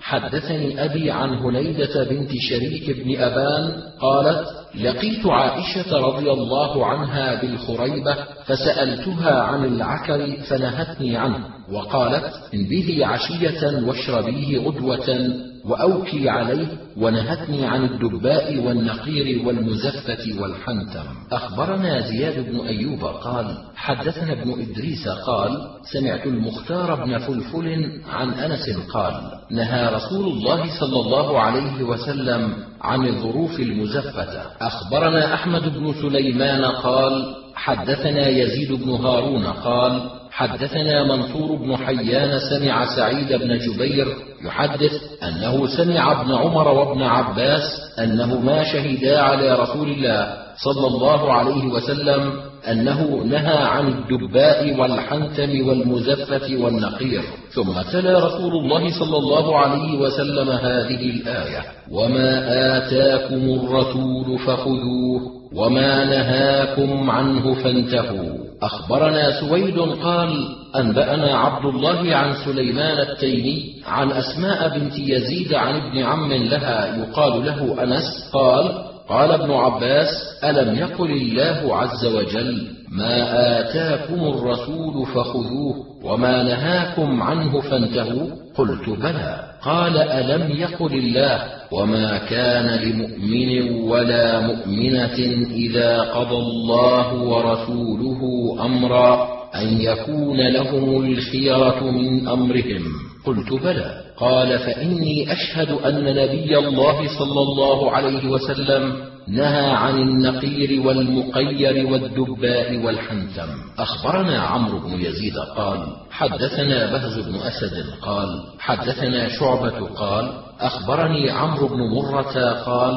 حدثني أبي عن هنيدة بنت شريك بن أبان قالت لقيت عائشة رضي الله عنها بالخريبة فسألتها عن العكر فنهتني عنه وقالت انبذي عشية واشربيه غدوة وأوكي عليه ونهتني عن الدباء والنقير والمزفة والحنتم أخبرنا زياد بن أيوب قال حدثنا ابن إدريس قال سمعت المختار بن فلفل عن أنس قال نهى رسول الله صلى الله عليه وسلم عن الظروف المزفة. أخبرنا أحمد بن سليمان قال حدثنا يزيد بن هارون قال حدثنا منصور بن حيان سمع سعيد بن جبير يحدث أنه سمع ابن عمر وابن عباس أنهما شهدا على رسول الله صلى الله عليه وسلم أنه نهى عن الدباء والحنتم والمزفة والنقير. ثم تلا رسول الله صلى الله عليه وسلم هذه الآية وما آتاكم الرسول فخذوه وما نهاكم عنه فانتهوا. أخبرنا سويد قال أنبأنا عبد الله عن سليمان التيمي عن أسماء بنت يزيد عن ابن عم لها يقال له أنس قال قال ابن عباس ألم يقل الله عز وجل ما آتاكم الرسول فخذوه وما نهاكم عنه فانتهوا؟ قلت بلى. قال ألم يقل الله وما كان لمؤمن ولا مؤمنة إذا قضى الله ورسوله أمرا أن يكون لهم الخيرة من أمرهم. قلت بلى. قال فإني أشهد أن نبي الله صلى الله عليه وسلم نهى عن النقير والمقير والدباء والحنتم. أخبرنا عمرو بن يزيد قال حدثنا بهز بن أسد قال حدثنا شعبة قال أخبرني عمرو بن مرة قال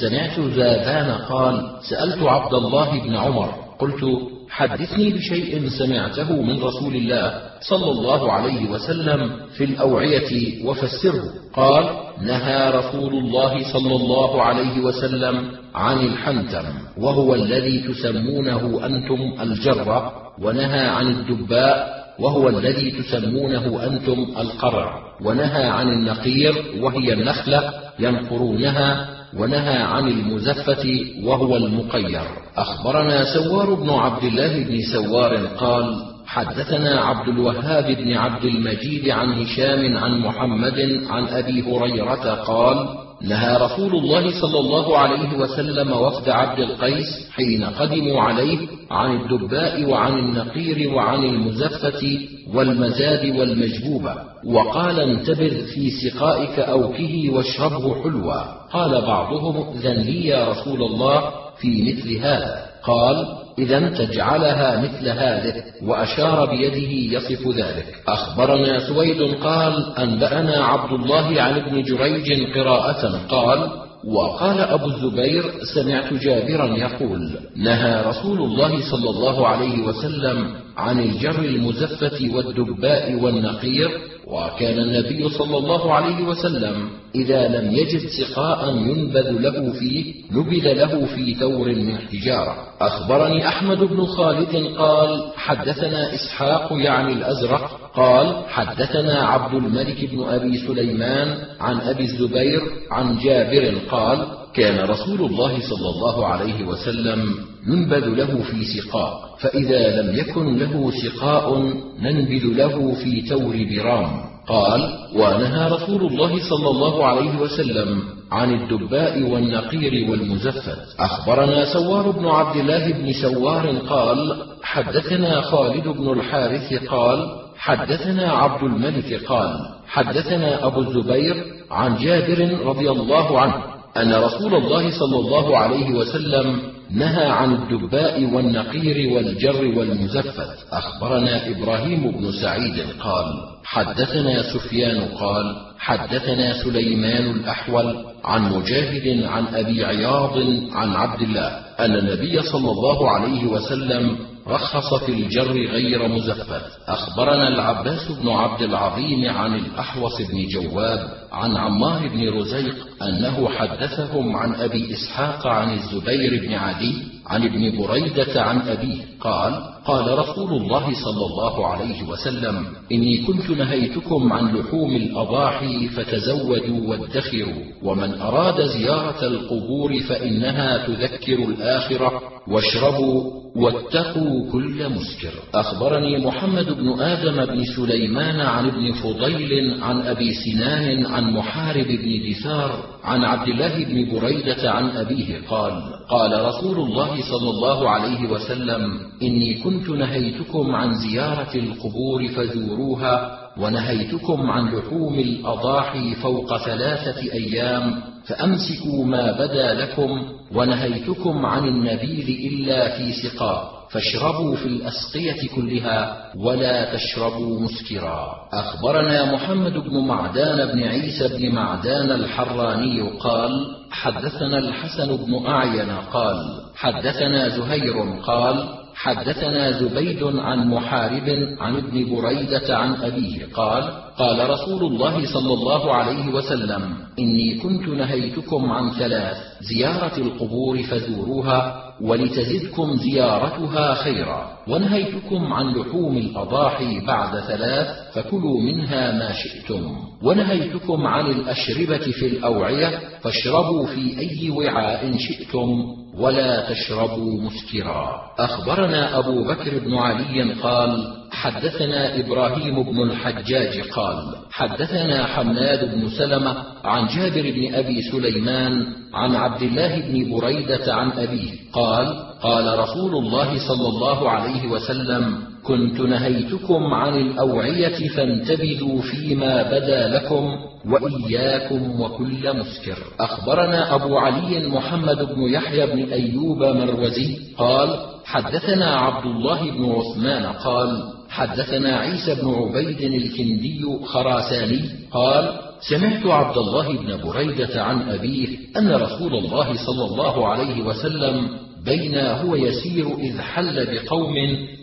سمعت زاذان قال سألت عبد الله بن عمر قلت حدثني بشيء سمعته من رسول الله صلى الله عليه وسلم في الأوعية وفسره. قال نهى رسول الله صلى الله عليه وسلم عن الحنتم وهو الذي تسمونه أنتم الجرة ونهى عن الدباء وهو الذي تسمونه أنتم القرع ونهى عن النقير وهي النخلة ينقرونها ونهى عن المزفة وهو المقير. أخبرنا سوار بن عبد الله بن سوار قال حدثنا عبد الوهاب بن عبد المجيد عن هشام عن محمد عن أبي هريرة قال نهى رسول الله صلى الله عليه وسلم وفد عبد القيس حين قدموا عليه عن الدباء وعن النقير وعن المزفة والمزاد والمجبوبة وقال انتبذ في سقائك أوكه واشربه حلوا. قال بعضهم ذن لي يا رسول الله في مثل هذا. قال إذا تجعلها مثل هذه وأشار بيده يصف ذلك. أخبرنا سويد قال أنبأنا عبد الله عن ابن جريج قراءة قال وقال أبو الزبير سمعت جابرا يقول نهى رسول الله صلى الله عليه وسلم عن الجر المزفة والدباء والنقير وكان النبي صلى الله عليه وسلم إذا لم يجد سقاء ينبذ له فيه نبذ له في ثور من حجارة. أخبرني أحمد بن خالد قال حدثنا إسحاق يعني الأزرق قال حدثنا عبد الملك بن أبي سليمان عن أبي الزبير عن جابر قال كان رسول الله صلى الله عليه وسلم ينبذ له في سقاء فإذا لم يكن له سقاء ننبذ له في تور برام. قال ونهى رسول الله صلى الله عليه وسلم عن الدباء والنقير والمزفت. أخبرنا سوار بن عبد الله بن سوار قال حدثنا خالد بن الحارث قال حدثنا عبد الملك قال حدثنا أبو الزبير عن جابر رضي الله عنه أن رسول الله صلى الله عليه وسلم نهى عن الدباء والنقير والجر والمزفت. أخبرنا إبراهيم بن سعيد قال حدثنا سفيان قال حدثنا سليمان الأحول عن مجاهد عن أبي عياض عن عبد الله أن النبي صلى الله عليه وسلم رخص في الجر غير مزفت أخبرنا العباس بن عبد العظيم عن الأحوص بن جواب عن عمار بن رزيق أنه حدثهم عن أبي إسحاق عن الزبير بن عدي عن ابن بريدة عن أبيه قال قال رسول الله صلى الله عليه وسلم إني كنت نهيتكم عن لحوم الأضاحي فتزودوا وادخروا ومن أراد زيارة القبور فإنها تذكر الآخرة. واشربوا واتقوا كل مسكر. أخبرني محمد بن آدم بن سليمان عن ابن فضيل عن أبي سنان عن محارب بن دثار عن عبد الله بن بريدة عن أبيه قال قال رسول الله صلى الله عليه وسلم إني كنت نهيتكم عن زيارة القبور فزوروها ونهيتكم عن لحوم الأضاحي فوق ثلاثة أيام فأمسكوا ما بدا لكم ونهيتكم عن النبيذ إلا في سقاء فاشربوا في الأسقية كلها ولا تشربوا مسكرا. أخبرنا محمد بن معدان بن عيسى بن معدان الحراني قال حدثنا الحسن بن أعين قال حدثنا زهير قال حدثنا زبيد عن محارب عن ابن بريدة عن أبيه قال قال رسول الله صلى الله عليه وسلم إني كنت نهيتكم عن ثلاث زيارة القبور فزوروها ولتزدكم زيارتها خيرا. ونهيتكم عن لحوم الأضاحي بعد ثلاث فكلوا منها ما شئتم. ونهيتكم عن الأشربة في الأوعية فاشربوا في أي وعاء شئتم ولا تشربوا مسكرا. أخبرنا أبو بكر بن علي قال حدثنا إبراهيم بن الحجاج قال حدثنا حماد بن سلمة عن جابر بن أبي سليمان عن عبد الله بن بريدة عن أبيه قال قال رسول الله صلى الله عليه وسلم كنت نهيتكم عن الأوعية فانتبذوا فيما بدا لكم وإياكم وكل مسكر. أخبرنا أبو علي محمد بن يحيى بن أيوب مروزي قال حدثنا عبد الله بن عثمان قال حدثنا عيسى بن عبيد الكندي خراساني قال سمعت عبد الله بن بريدة عن أبيه أن رسول الله صلى الله عليه وسلم بين هو يسير إذ حل بقوم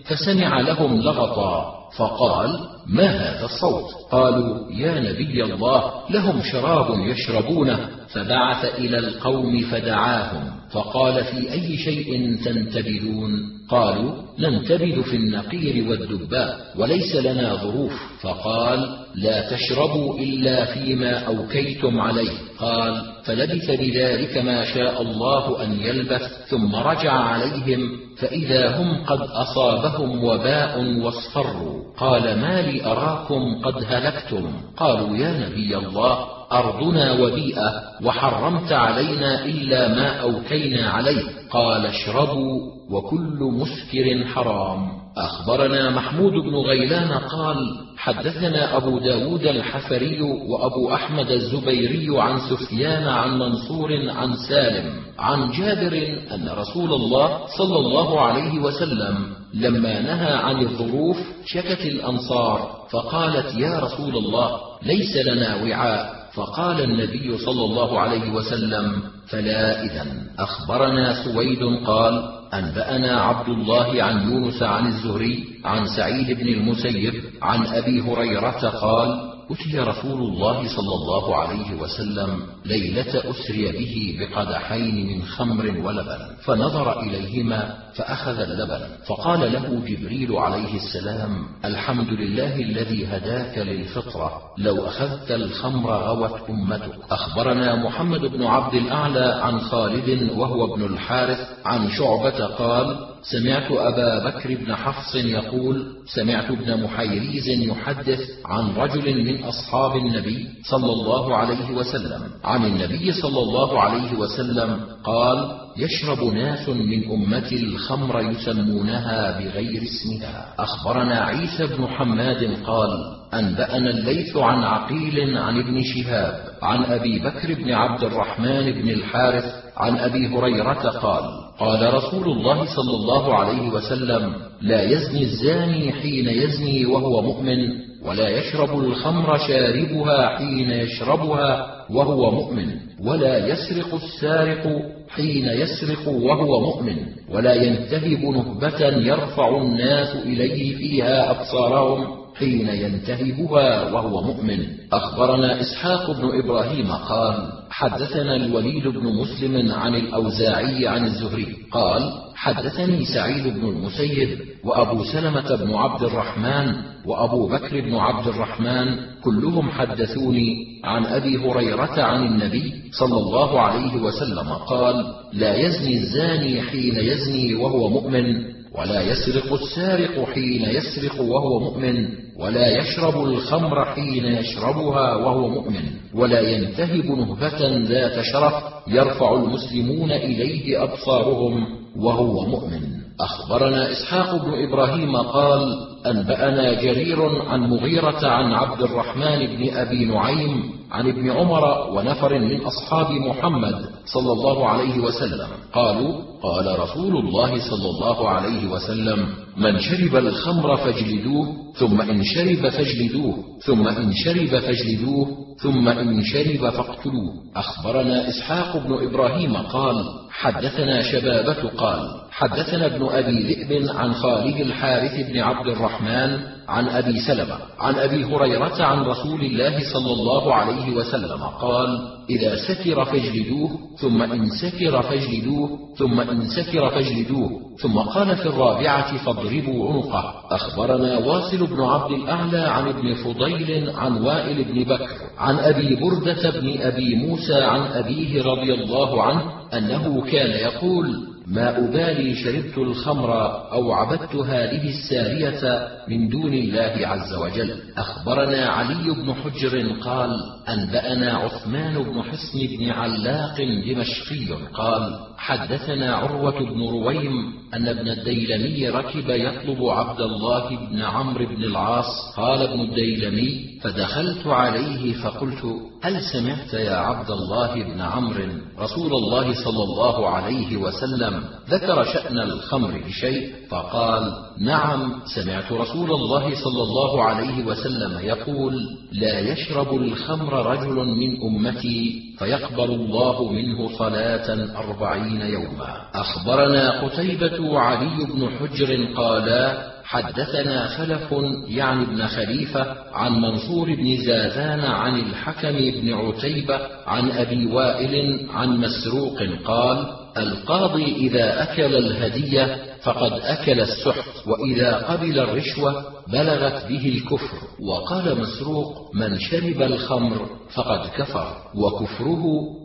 فسمع لهم لغطا. فقال ما هذا الصوت؟ قالوا يا نبي الله لهم شراب يشربونه. فبعث إلى القوم فدعاهم فقال في أي شيء تنتبذون؟ قالوا ننتبذ في النقير والدباء وليس لنا ظروف. فقال لا تشربوا إلا فيما أوكيتم عليه. قال فلبث بذلك ما شاء الله أن يلبث ثم رجع عليهم فإذا هم قد أصابهم وباء واصفروا. قال ما لي أراكم قد هلكتم؟ قالوا يا نبي الله أرضنا وبيئه وحرمت علينا إلا ما اوكينا عليه. قال اشربوا وكل مسكر حرام. أخبرنا محمود بن غيلان قال حدثنا أبو داود الحفري وأبو أحمد الزبيري عن سفيان عن منصور عن سالم عن جابر أن رسول الله صلى الله عليه وسلم لما نهى عن الظروف شكت الأنصار فقالت يا رسول الله ليس لنا وعاء. فقال النبي صلى الله عليه وسلم فلا إذا أخبرنا سويد قال أنبأنا عبد الله عن يونس عن الزهري عن سعيد بن المسيب عن أبي هريرة قال أتي رسول الله صلى الله عليه وسلم ليلة أسري به بقدحين من خمر ولبن فنظر إليهما فأخذ اللبن فقال له جبريل عليه السلام الحمد لله الذي هداك للفطرة لو أخذت الخمر غوت أمتك. أخبرنا محمد بن عبد الأعلى عن خالد وهو ابن الحارث عن شعبة قال سمعت أبا بكر بن حفص يقول سمعت ابن محيريز يحدث عن رجل من أصحاب النبي صلى الله عليه وسلم. عن النبي صلى الله عليه وسلم قال يشرب ناس من أمتي الخمر يسمونها بغير اسمها. أخبرنا عيسى بن حماد قال أنبأنا الليث عن عقيل عن ابن شهاب عن أبي بكر بن عبد الرحمن بن الحارث عن أبي هريرة قال قال رسول الله صلى الله عليه وسلم لا يزني الزاني حين يزني وهو مؤمن ولا يشرب الخمر شاربها حين يشربها وهو مؤمن ولا يسرق السارق حين يسرق وهو مؤمن ولا ينتهب نهبة يرفع الناس إليه فيها أبصارهم حين ينتهبها وهو مؤمن. أخبرنا إسحاق بن إبراهيم قال حدثنا الوليد بن مسلم عن الأوزاعي عن الزهري قال حدثني سعيد بن المسيب وأبو سلمة بن عبد الرحمن وأبو بكر بن عبد الرحمن كلهم حدثوني عن أبي هريرة عن النبي صلى الله عليه وسلم قال لا يزني الزاني حين يزني وهو مؤمن ولا يسرق السارق حين يسرق وهو مؤمن ولا يشرب الخمر حين يشربها وهو مؤمن ولا ينتهب نهبة ذات شرف يرفع المسلمون إليه أبصارهم وهو مؤمن. أخبرنا إسحاق بن إبراهيم قال أنبأنا جرير عن مغيرة عن عبد الرحمن بن أبي نعيم عن ابن عمر ونفر من أصحاب محمد صلى الله عليه وسلم. قالوا قال رسول الله صلى الله عليه وسلم من شرب الخمر فاجلدوه ثم إن شرب فاجلدوه ثم إن شرب فاجلدوه ثم إن شرب فاقتلوه. أخبرنا إسحاق بن إبراهيم قال حدثنا شبابة قال حدثنا ابن أبي ذئب عن خالد الحارث بن عبد الرحمن عن أبي سلمة عن أبي هريرة عن رسول الله صلى الله عليه وسلم قال إذا سكر فاجلدوه ثم إن سكر فاجلدوه ثم إن سكر فاجلدوه ثم قال في الرابعة فاضربوا عنقه. أخبرنا واصل بن عبد الأعلى عن ابن فضيل عن وائل بن بكر عن أبي بردة بن أبي موسى عن أبيه رضي الله عنه أنه كان يقول ما أبالي شربت الخمر أو عبدت هذه السارية من دون الله عز وجل. أخبرنا علي بن حجر قال أنبأنا عثمان بن حصن بن علاق دمشقي قال حدثنا عروة بن رويم أن ابن الديلمي ركب يطلب عبد الله بن عمرو بن العاص. قال ابن الديلمي فدخلت عليه فقلت هل سمعت يا عبد الله بن عمرو؟ رسول الله صلى الله عليه وسلم ذكر شأن الخمر بشيء فقال نعم سمعت رسول الله صلى الله عليه وسلم يقول لا يشرب الخمر رجل من أمتي. فيقبل الله منه صلاة أربعين يوما. أخبرنا قتيبة وعلي بن حجر قالا حدثنا خلف يعني ابن خليفة عن منصور بن زازان عن الحكم بن عتيبة عن أبي وائل عن مسروق قال القاضي إذا أكل الهدية فقد أكل السحت وإذا قبل الرشوة بلغت به الكفر. وقال مسروق من شرب الخمر فقد كفر وكفره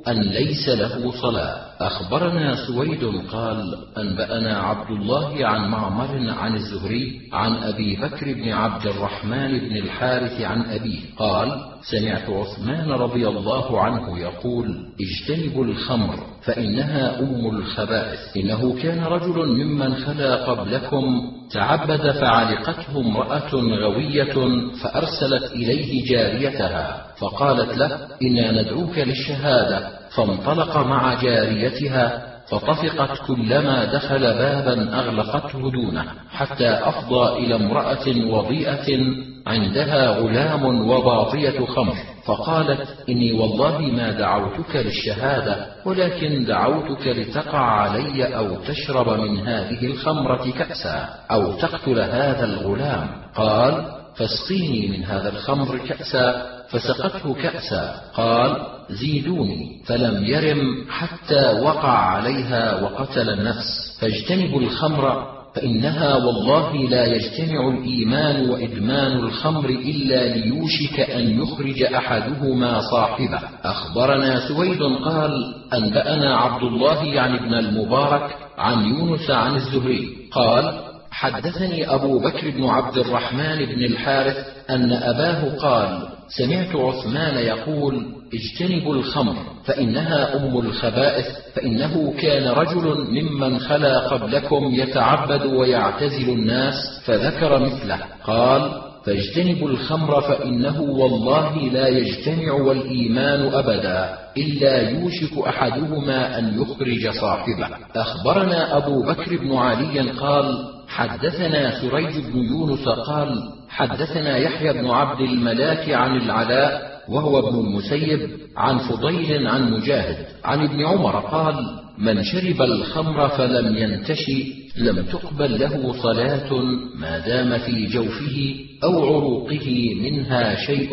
أن ليس له صلاة. أخبرنا سويد قال أنبأنا عبد الله عن معمر عن الزهري عن أبي بكر بن عبد الرحمن بن الحارث عن أبيه قال سمعت عثمان رضي الله عنه يقول اجتنبوا الخمر فإنها أم الخبائث. إنه كان رجل ممن خلا قبلكم تعبد فعلقته امرأة غوية فأرسلت إليه جاريتها فقالت له إنا ندعوك للشهادة. فانطلق مع جاريتها فطفقت كلما دخل بابا أغلقته دونه حتى أفضى إلى امرأة وضيئة عندها غلام وباطية خمر. فقالت إني والله ما دعوتك للشهادة ولكن دعوتك لتقع علي أو تشرب من هذه الخمرة كأسا أو تقتل هذا الغلام. قال فاسقيني من هذا الخمر كأسا. فسقته كأسا. قال زيدوني. فلم يرم حتى وقع عليها وقتل النفس. فاجتنبوا الخمر فإنها والله لا يجتمع الإيمان وإدمان الخمر إلا ليوشك أن يخرج أحدهما صاحبه. أخبرنا سويد قال أنبأنا عبد الله يعني ابن المبارك عن يونس عن الزهري. قال حدثني أبو بكر بن عبد الرحمن بن الحارث أن أباه قال سمعت عثمان يقول اجتنبوا الخمر فإنها أم الخبائث فإنه كان رجل ممن خلا قبلكم يتعبد ويعتزل الناس فذكر مثله. قال فاجتنبوا الخمر فإنه والله لا يجتمع والإيمان أبدا إلا يوشك أحدهما أن يخرج صاحبه. أخبرنا أبو بكر بن علي قال حدثنا سريج بن يونس قال حدثنا يحيى بن عبد الملاك عن العلاء وهو ابن المسيب عن فضيل عن مجاهد عن ابن عمر قال من شرب الخمر فلم ينتشي لم تقبل له صلاة ما دام في جوفه أو عروقه منها شيء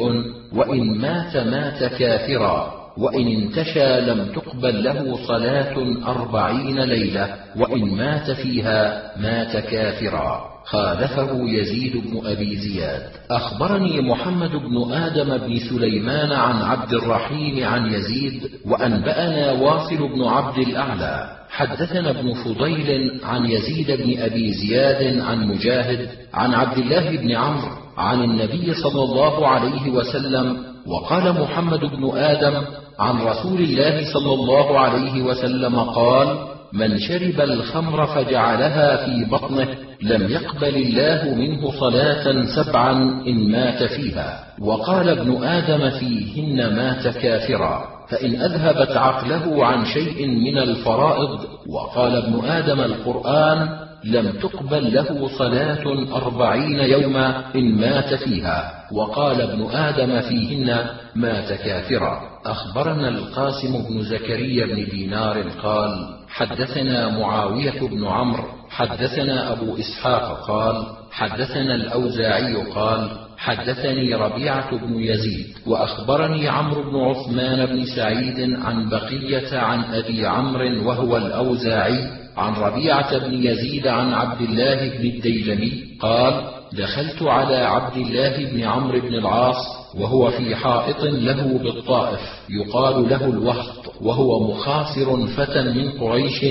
وإن مات مات كافرا وإن انتشى لم تقبل له صلاة أربعين ليلة وإن مات فيها مات كافرا. خالفه يزيد بن أبي زياد. أخبرني محمد بن آدم بن سليمان عن عبد الرحيم عن يزيد وأنبأنا واصل بن عبد الأعلى. حدثنا ابن فضيل عن يزيد بن أبي زياد عن مجاهد عن عبد الله بن عمرو عن النبي صلى الله عليه وسلم وقال محمد بن آدم عن رسول الله صلى الله عليه وسلم قال من شرب الخمر فجعلها في بطنه لم يقبل الله منه صلاة سبعا إن مات فيها. وقال ابن آدم فيهن مات كافرا. فإن أذهبت عقله عن شيء من الفرائض وقال ابن آدم القرآن لم تقبل له صلاة أربعين يوما إن مات فيها. وقال ابن آدم فيهن مات كافرا. أخبرنا القاسم بن زكريا بن دينار قال حدثنا معاوية بن عمرو حدثنا أبو إسحاق قال حدثنا الأوزاعي قال حدثني ربيعة بن يزيد وأخبرني عمرو بن عثمان بن سعيد عن بقية عن أبي عمرو وهو الأوزاعي عن ربيعة بن يزيد عن عبد الله بن الديلمي قال دخلت على عبد الله بن عمرو بن العاص وهو في حائط له بالطائف يقال له الوهط وهو مخاصر فتى من قريش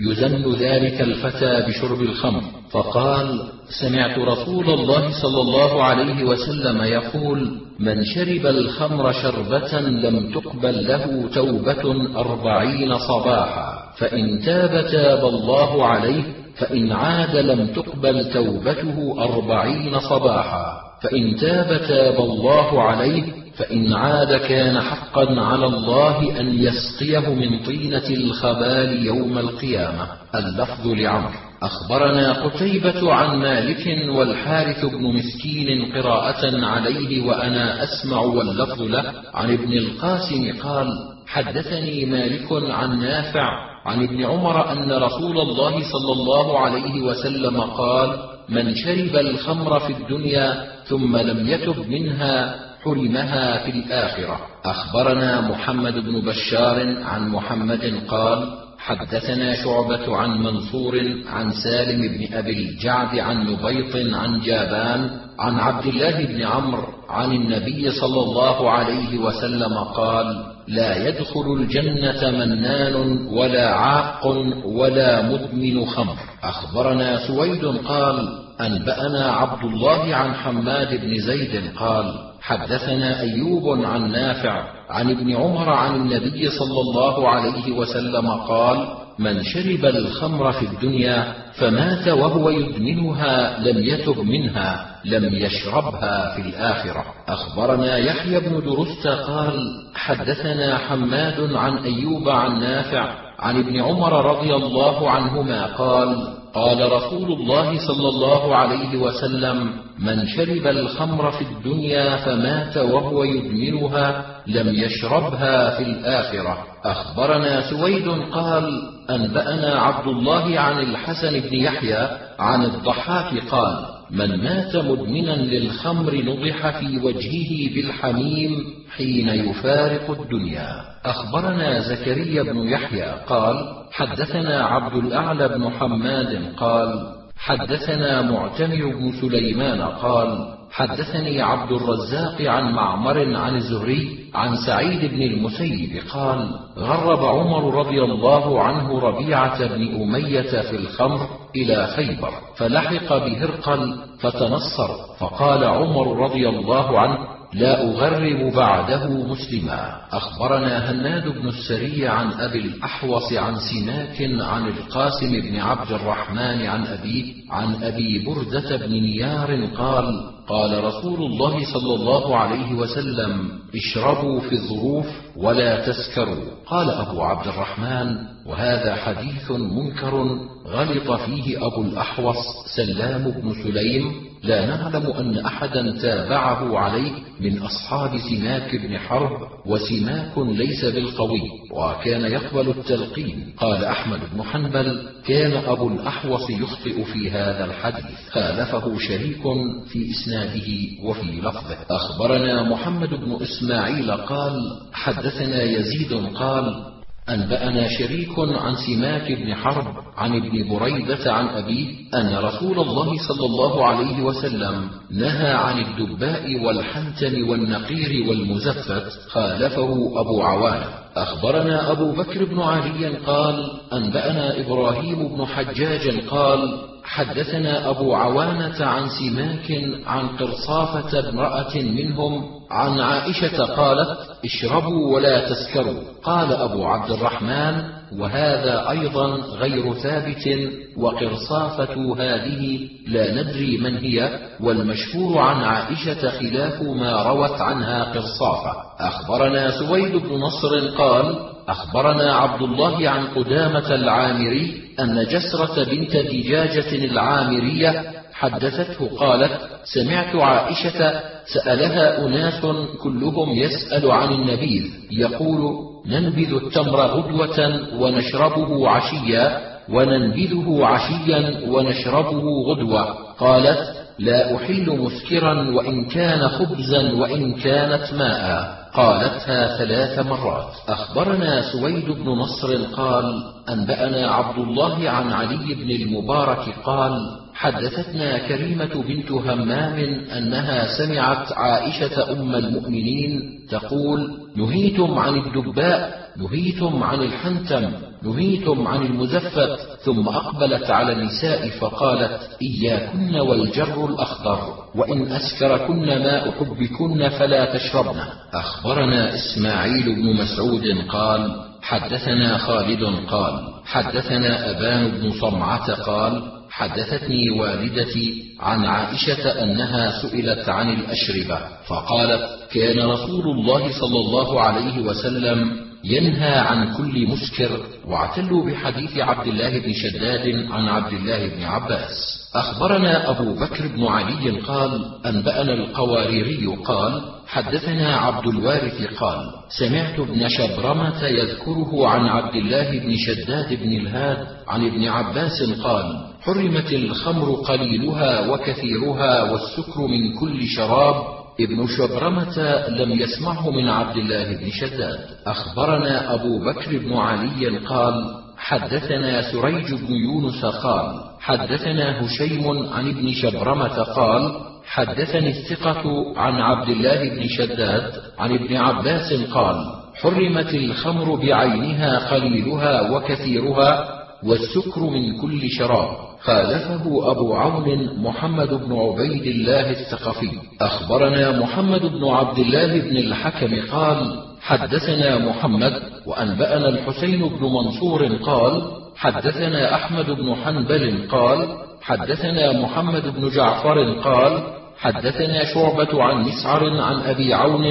يزن ذلك الفتى بشرب الخمر. فقال سمعت رسول الله صلى الله عليه وسلم يقول من شرب الخمر شربة لم تقبل له توبة أربعين صباحا فإن تاب تاب الله عليه فإن عاد لم تقبل توبته أربعين صباحا فإن تاب تاب الله عليه فإن عاد كان حقا على الله أن يسقيه من طينة الخبال يوم القيامة. اللفظ لعمر. أخبرنا قتيبة عن مالك والحارث بن مسكين قراءة عليه وأنا أسمع واللفظ له. عن ابن القاسم قال حدثني مالك عن نافع عن ابن عمر أن رسول الله صلى الله عليه وسلم قال من شرب الخمر في الدنيا ثم لم يتب منها حرمها في الآخرة. أخبرنا محمد بن بشار عن محمد قال حدثنا شعبة عن منصور عن سالم بن أبي الجعد عن نبيط عن جابان عن عبد الله بن عمرو عن النبي صلى الله عليه وسلم قال لا يدخل الجنة منان ولا عاق ولا مدمن خمر. أخبرنا سويد قال أنبأنا عبد الله عن حماد بن زيد قال حدثنا أيوب عن نافع عن ابن عمر عن النبي صلى الله عليه وسلم قال من شرب الخمر في الدنيا فمات وهو يدمنها لم يتب منها لم يشربها في الآخرة. أخبرنا يحيى بن درست قال حدثنا حماد عن أيوب عن نافع عن ابن عمر رضي الله عنهما قال قال رسول الله صلى الله عليه وسلم من شرب الخمر في الدنيا فمات وهو يدمنها لم يشربها في الآخرة. أخبرنا سويد قال أنبأنا عبد الله عن الحسن بن يحيى عن الضحاك قال من مات مدمنا للخمر نضح في وجهه بالحميم حين يفارق الدنيا. أخبرنا زكريا بن يحيى قال حدثنا عبد الأعلى بن حماد قال حدثنا معتمر بن سليمان قال حدثني عبد الرزاق عن معمر عن الزهري عن سعيد بن المسيب قال غرب عمر رضي الله عنه ربيعة بن أمية في الخمر إلى خيبر فلحق بهرقل فتنصر فقال عمر رضي الله عنه لا أغرب بعده مسلما. أخبرنا هناد بن السري عن أبي الأحوص عن سماك عن القاسم بن عبد الرحمن عن أبيه عن أبي بردة بن نيار قال قال رسول الله صلى الله عليه وسلم اشربوا في الظروف ولا تسكروا. قال أبو عبد الرحمن وهذا حديث منكر غلط فيه أبو الأحوص سلام بن سليم لا نعلم أن أحدا تابعه عليه من أصحاب سماك بن حرب وسماك ليس بالقوي وكان يقبل التلقين. قال أحمد بن حنبل كان أبو الأحوص يخطئ في هذا الحديث. خالفه شريك في إسناده وفي لفظه. أخبرنا محمد بن إسماعيل قال حدثنا يزيد قال أنبأنا شريك عن سماك بن حرب عن ابن بريدة عن أبيه أن رسول الله صلى الله عليه وسلم نهى عن الدباء والحنتم والنقير والمزفت خالفه أبو عوانة. أخبرنا أبو بكر بن علي قال أنبأنا إبراهيم بن حجاج قال حدثنا أبو عوانة عن سماك عن قرصافة امرأة منهم عن عائشة قالت اشربوا ولا تسكروا. قال أبو عبد الرحمن وهذا أيضا غير ثابت وقرصافة هذه لا ندري من هي والمشهور عن عائشة خلاف ما روت عنها قرصافة. أخبرنا سويد بن نصر قال أخبرنا عبد الله عن قدامة العامري أن جسرة بنت دجاجة العامرية حدثته قالت سمعت عائشة سألها أناس كلهم يسأل عن النبيذ يقول ننبذ التمر غدوة ونشربه عشيا وننبذه عشيا ونشربه غدوة. قالت لا أحل مسكرا وإن كان خبزا وإن كانت ماء. قالتها ثلاث مرات. أخبرنا سويد بن نصر قال أنبأنا عبد الله عن علي بن المبارك قال حدثتنا كريمة بنت همام أنها سمعت عائشة أم المؤمنين تقول نهيتم عن الدباء نهيتم عن الحنتم. نهيتم عن المزفت ثم أقبلت على النساء فقالت إياكن والجر الأخضر وإن أسكركن ماء حبكن فلا تشربن. أخبرنا إسماعيل بن مسعود قال حدثنا خالد قال حدثنا أبان بن صمعة قال حدثتني والدتي عن عائشة أنها سئلت عن الأشربة فقالت كان رسول الله صلى الله عليه وسلم ينهى عن كل مسكر واعتلوا بحديث عبد الله بن شداد عن عبد الله بن عباس. أخبرنا أبو بكر بن علي قال أنبأنا القواريري قال حدثنا عبد الوارث قال سمعت ابن شبرمة يذكره عن عبد الله بن شداد بن الهاد عن ابن عباس قال حرمت الخمر قليلها وكثيرها والسكر من كل شراب ابن شبرمة لم يسمعه من عبد الله بن شداد. أخبرنا أبو بكر بن علي قال حدثنا سريج بن يونس قال حدثنا هشيم عن ابن شبرمة قال حدثني الثقة عن عبد الله بن شداد عن ابن عباس قال حرمت الخمر بعينها قليلها وكثيرها والسكر من كل شراب. خالفه أبو عون محمد بن عبيد الله الثقفي. أخبرنا محمد بن عبد الله بن الحكم قال حدثنا محمد وأنبأنا الحسين بن منصور قال حدثنا أحمد بن حنبل قال حدثنا محمد بن جعفر قال حدثنا شعبة عن مسعر عن أبي عون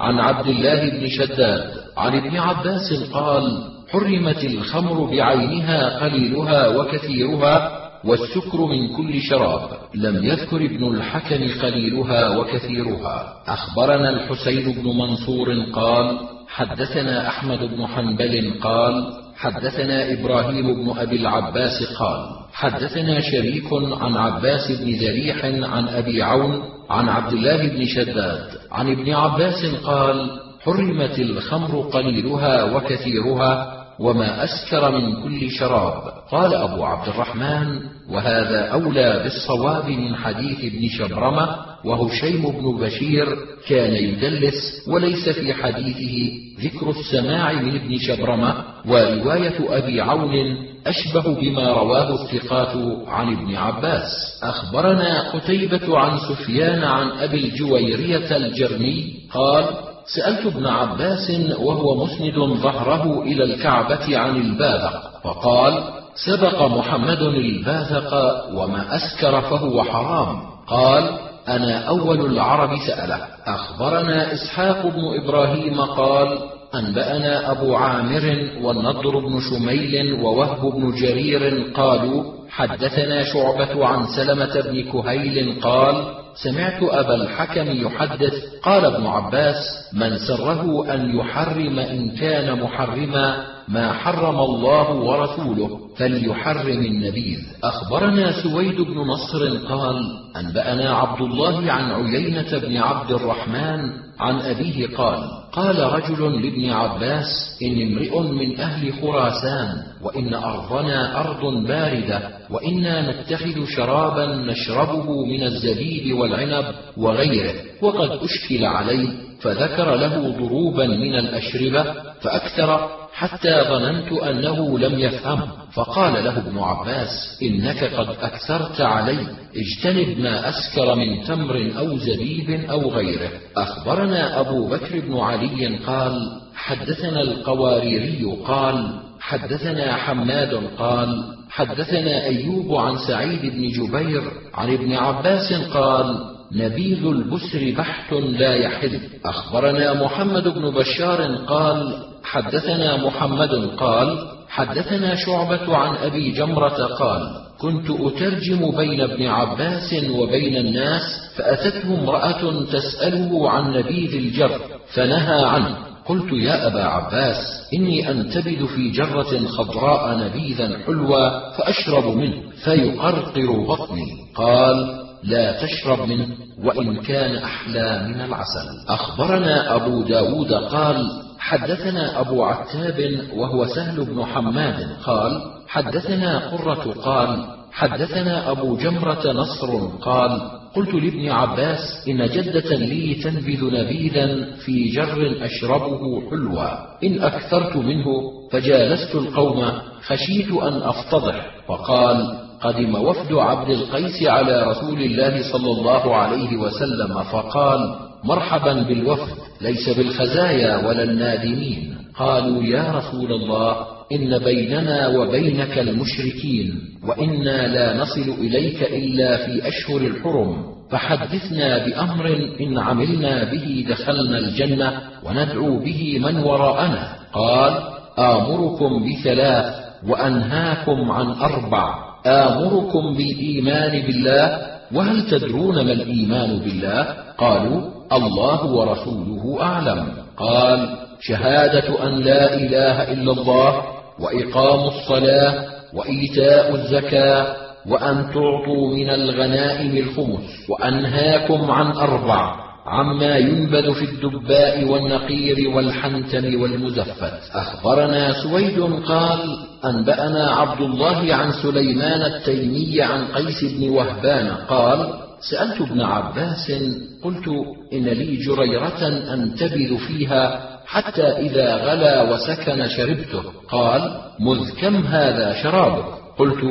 عن عبد الله بن شداد عن ابن عباس قال حرمت الخمر بعينها قليلها وكثيرها والسكر من كل شراب. لم يذكر ابن الحكم قليلها وكثيرها. أخبرنا الحسين بن منصور قال حدثنا أحمد بن حنبل قال حدثنا إبراهيم بن أبي العباس قال حدثنا شريك عن عباس بن زريح عن أبي عون عن عبد الله بن شداد عن ابن عباس قال حرمت الخمر قليلها وكثيرها وما أسكر من كل شراب. قال أبو عبد الرحمن وهذا أولى بالصواب من حديث ابن شبرمة وهشيم بن بشير كان يدلس وليس في حديثه ذكر السماع من ابن شبرمة ورواية أبي عون أشبه بما رواه الثقات عن ابن عباس. أخبرنا قتيبة عن سفيان عن أبي الجويرية الجرمي قال سألت ابن عباس وهو مسند ظهره إلى الكعبة عن الباذق فقال سبق محمد الباذق وما أسكر فهو حرام. قال أنا أول العرب سأله. أخبرنا إسحاق بن إبراهيم قال أنبأنا أبو عامر والنضر بن شميل ووهب بن جرير قالوا حدثنا شعبة عن سلمة بن كهيل قال سمعت أبا الحكم يحدث قال ابن عباس من سره أن يحرم إن كان محرما ما حرم الله ورسوله فليحرم النبيذ أخبرنا سويد بن نصر قال أنبأنا عبد الله عن عيينة بن عبد الرحمن عن أبيه قال قال رجل لابن عباس إن امرئ من أهل خراسان وإن أرضنا أرض باردة وإنا نتخذ شرابا نشربه من الزبيب والعنب وغيره. وقد أشكل عليه فذكر له ضروبا من الأشربة فأكثر حتى ظننت أنه لم يفهم. فقال له ابن عباس إنك قد أكثرت علي اجتنب ما أسكر من تمر أو زبيب أو غيره. أخبرنا أبو بكر بن علي قال حدثنا القواريري قال حدثنا حماد قال حدثنا أيوب عن سعيد بن جبير عن ابن عباس قال نبيذ البسر بحت لا يحل أخبرنا محمد بن بشار قال حدثنا محمد قال حدثنا شعبة عن أبي جمرة قال كنت أترجم بين ابن عباس وبين الناس فأتته امرأة تسأله عن نبيذ الجر فنهى عنه. قلت يا أبا عباس إني أنتبذ في جرة خضراء نبيذا حلوى فأشرب منه فيقرقر بطني. قال لا تشرب منه وإن كان أحلى من العسل. أخبرنا أبو داود قال حدثنا أبو عتاب وهو سهل بن حماد. قال حدثنا قرة قال حدثنا أبو جمرة نصر قال قلت لابن عباس إن جدة لي تنبذ نبيذا في جر أشربه حلوى إن أكثرت منه فجالست القوم خشيت أن أفتضح فقال قدم وفد عبد القيس على رسول الله صلى الله عليه وسلم فقال مرحبا بالوفد ليس بالخزايا ولا النادمين. قالوا يا رسول الله إن بيننا وبينك المشركين وإنا لا نصل إليك إلا في أشهر الحرم. فحدثنا بأمر إن عملنا به دخلنا الجنة وندعو به من وراءنا. قال آمركم بثلاث وأنهاكم عن أربع. آمركم بالإيمان بالله وهل تدرون ما الإيمان بالله؟ قالوا الله ورسوله أعلم. قال شهادة أن لا إله إلا الله وإقام الصلاة وإيتاء الزكاة وأن تعطوا من الغنائم الخمس وأنهاكم عن أربع عما ينبذ في الدباء والنقير والحنتم والمزفت. أخبرنا سويد قال أنبأنا عبد الله عن سليمان التيمي عن قيس بن وهبان قال سألت ابن عباس قلت إن لي جريرة أنتبذ فيها حتى إذا غلا وسكن شربته. قال مذ كم هذا شرابك؟ قلت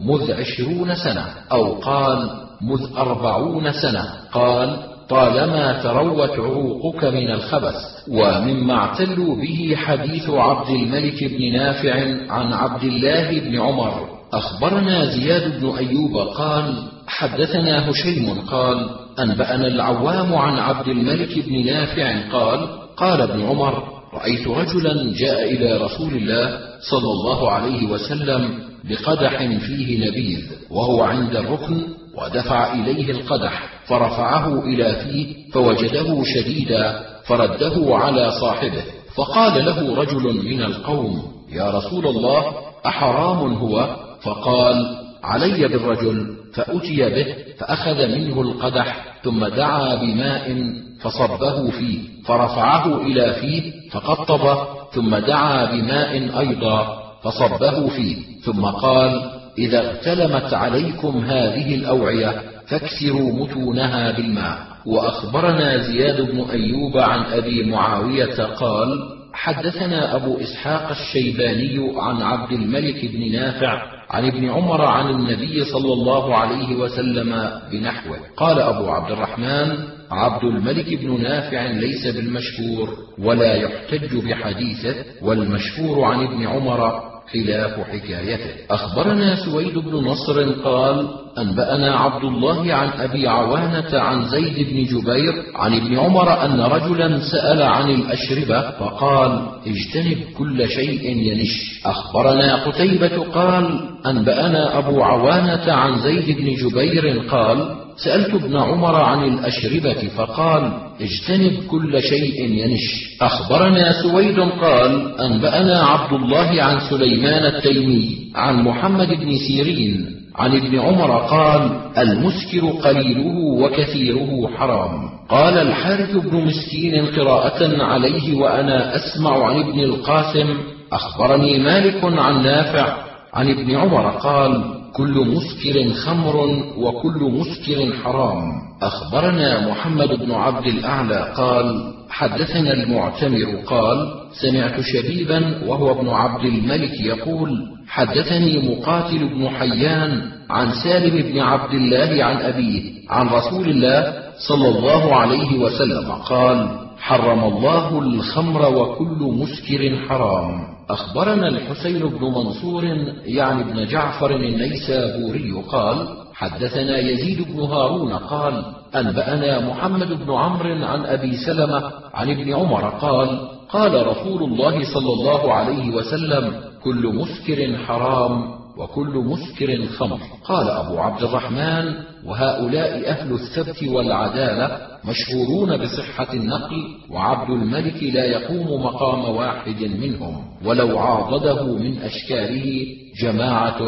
مذ عشرون سنة. أو قال مذ أربعون سنة. قال طالما تروت عروقك من الخبث. ومما اعتلوا به حديث عبد الملك بن نافع عن عبد الله بن عمر. أخبرنا زياد بن أيوب قال حدثنا هشيم قال أنبأنا العوام عن عبد الملك بن نافع قال قال ابن عمر رأيت رجلا جاء إلى رسول الله صلى الله عليه وسلم بقدح فيه نبيذ وهو عند الركن ودفع إليه القدح فرفعه إلى فيه فوجده شديدا فرده على صاحبه فقال له رجل من القوم يا رسول الله أحرام هو؟ فقال علي بالرجل فأتي به فأخذ منه القدح ثم دعا بماء فصبه فيه فرفعه إلى فيه فقطب ثم دعا بماء أيضا فصبه فيه ثم قال إذا اغتلمت عليكم هذه الأوعية فاكسروا متونها بالماء. وأخبرنا زياد بن أيوب عن أبي معاوية قال حدثنا أبو إسحاق الشيباني عن عبد الملك بن نافع عن ابن عمر عن النبي صلى الله عليه وسلم بنحوه. قال أبو عبد الرحمن عبد الملك بن نافع ليس بالمشهور ولا يحتج بحديثه والمشهور عن ابن عمر خلاف حكايته. أخبرنا سويد بن نصر قال أنبأنا عبد الله عن أبي عوانة عن زيد بن جبير عن ابن عمر أن رجلا سأل عن الأشربة فقال اجتنب كل شيء ينش. أخبرنا قتيبة قال أنبأنا أبو عوانة عن زيد بن جبير قال سألت ابن عمر عن الأشربة فقال اجتنب كل شيء ينش. أخبرنا سويد قال أنبأنا عبد الله عن سليمان التيمي عن محمد بن سيرين عن ابن عمر قال المسكر قليله وكثيره حرام. قال الحارث بن مسكين قراءة عليه وأنا أسمع عن ابن القاسم أخبرني مالك عن نافع عن ابن عمر قال كل مسكر خمر وكل مسكر حرام. أخبرنا محمد بن عبد الأعلى قال حدثنا المعتمر قال سمعت شبيبا وهو ابن عبد الملك يقول حدثني مقاتل بن حيان عن سالم بن عبد الله عن أبيه عن رسول الله صلى الله عليه وسلم قال حرم الله الخمر وكل مسكر حرام. أخبرنا الحسين بن منصور يعني ابن جعفر النيسابوري قال حدثنا يزيد بن هارون قال أنبأنا محمد بن عمرو عن أبي سلمة عن ابن عمر قال قال رسول الله صلى الله عليه وسلم كل مسكر حرام. وكل مسكر خمر. قال أبو عبد الرحمن وهؤلاء أهل الثبت والعدالة مشهورون بصحة النقل وعبد الملك لا يقوم مقام واحد منهم ولو عاضده من أشكاله جماعة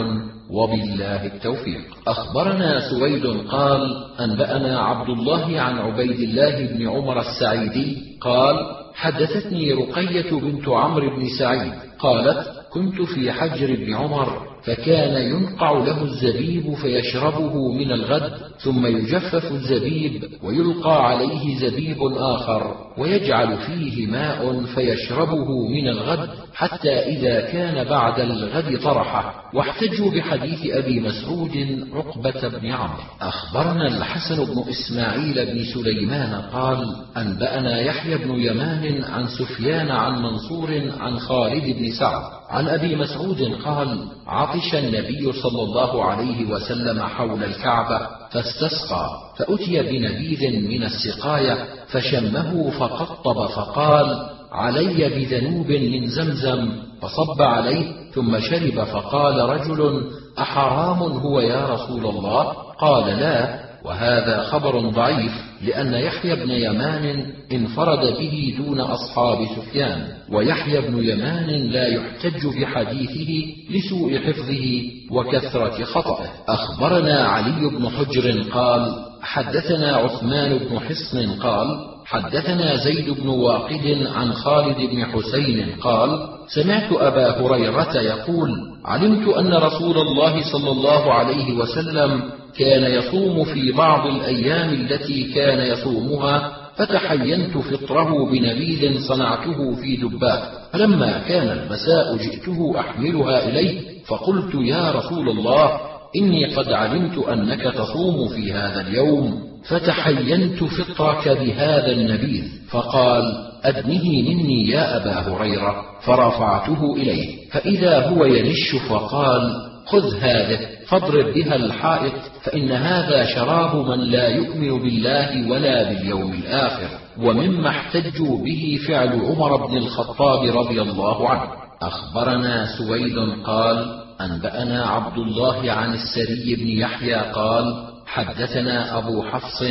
وبالله التوفيق. أخبرنا سويد قال أنبأنا عبد الله عن عبيد الله بن عمر السعيدي قال حدثتني رقية بنت عمرو بن سعيد قالت كنت في حجر ابن عمر فكان ينقع له الزبيب فيشربه من الغد ثم يجفف الزبيب ويلقى عليه زبيب آخر. ويجعل فيه ماء فيشربه من الغد حتى إذا كان بعد الغد طرحه. واحتجوا بحديث أبي مسعود عقبة بن عمرو. أخبرنا الحسن بن إسماعيل بن سليمان قال أنبأنا يحيى بن يمان عن سفيان عن منصور عن خالد بن سعد. عن أبي مسعود قال عطش النبي صلى الله عليه وسلم حول الكعبة فاستسقى فأتي بنبيذ من السقاية فشمه فقطب فقال علي بذنوب من زمزم فصب عليه ثم شرب فقال رجل أحرام هو يا رسول الله؟ قال لا. وهذا خبر ضعيف لأن يحيى بن يمان انفرد به دون أصحاب سفيان ويحيى بن يمان لا يحتج بحديثه لسوء حفظه وكثرة خطأه. أخبرنا علي بن حجر قال حدثنا عثمان بن حصن قال حدثنا زيد بن واقد عن خالد بن حسين قال سمعت أبا هريرة يقول علمت أن رسول الله صلى الله عليه وسلم كان يصوم في بعض الأيام التي كان يصومها فتحينت فطره بنبيذ صنعته في دباء فلما كان المساء جئته أحملها إليه فقلت يا رسول الله إني قد علمت أنك تصوم في هذا اليوم فتحينت فطرك بهذا النبيذ. فقال أدنه مني يا أبا هريرة. فرفعته إليه فإذا هو ينش فقال خذ هذه فاضرب بها الحائط فإن هذا شراب من لا يؤمن بالله ولا باليوم الآخر. ومما احتجوا به فعل عمر بن الخطاب رضي الله عنه. أخبرنا سويد قال أنبأنا عبد الله عن السري بن يحيى قال حدثنا أبو حفص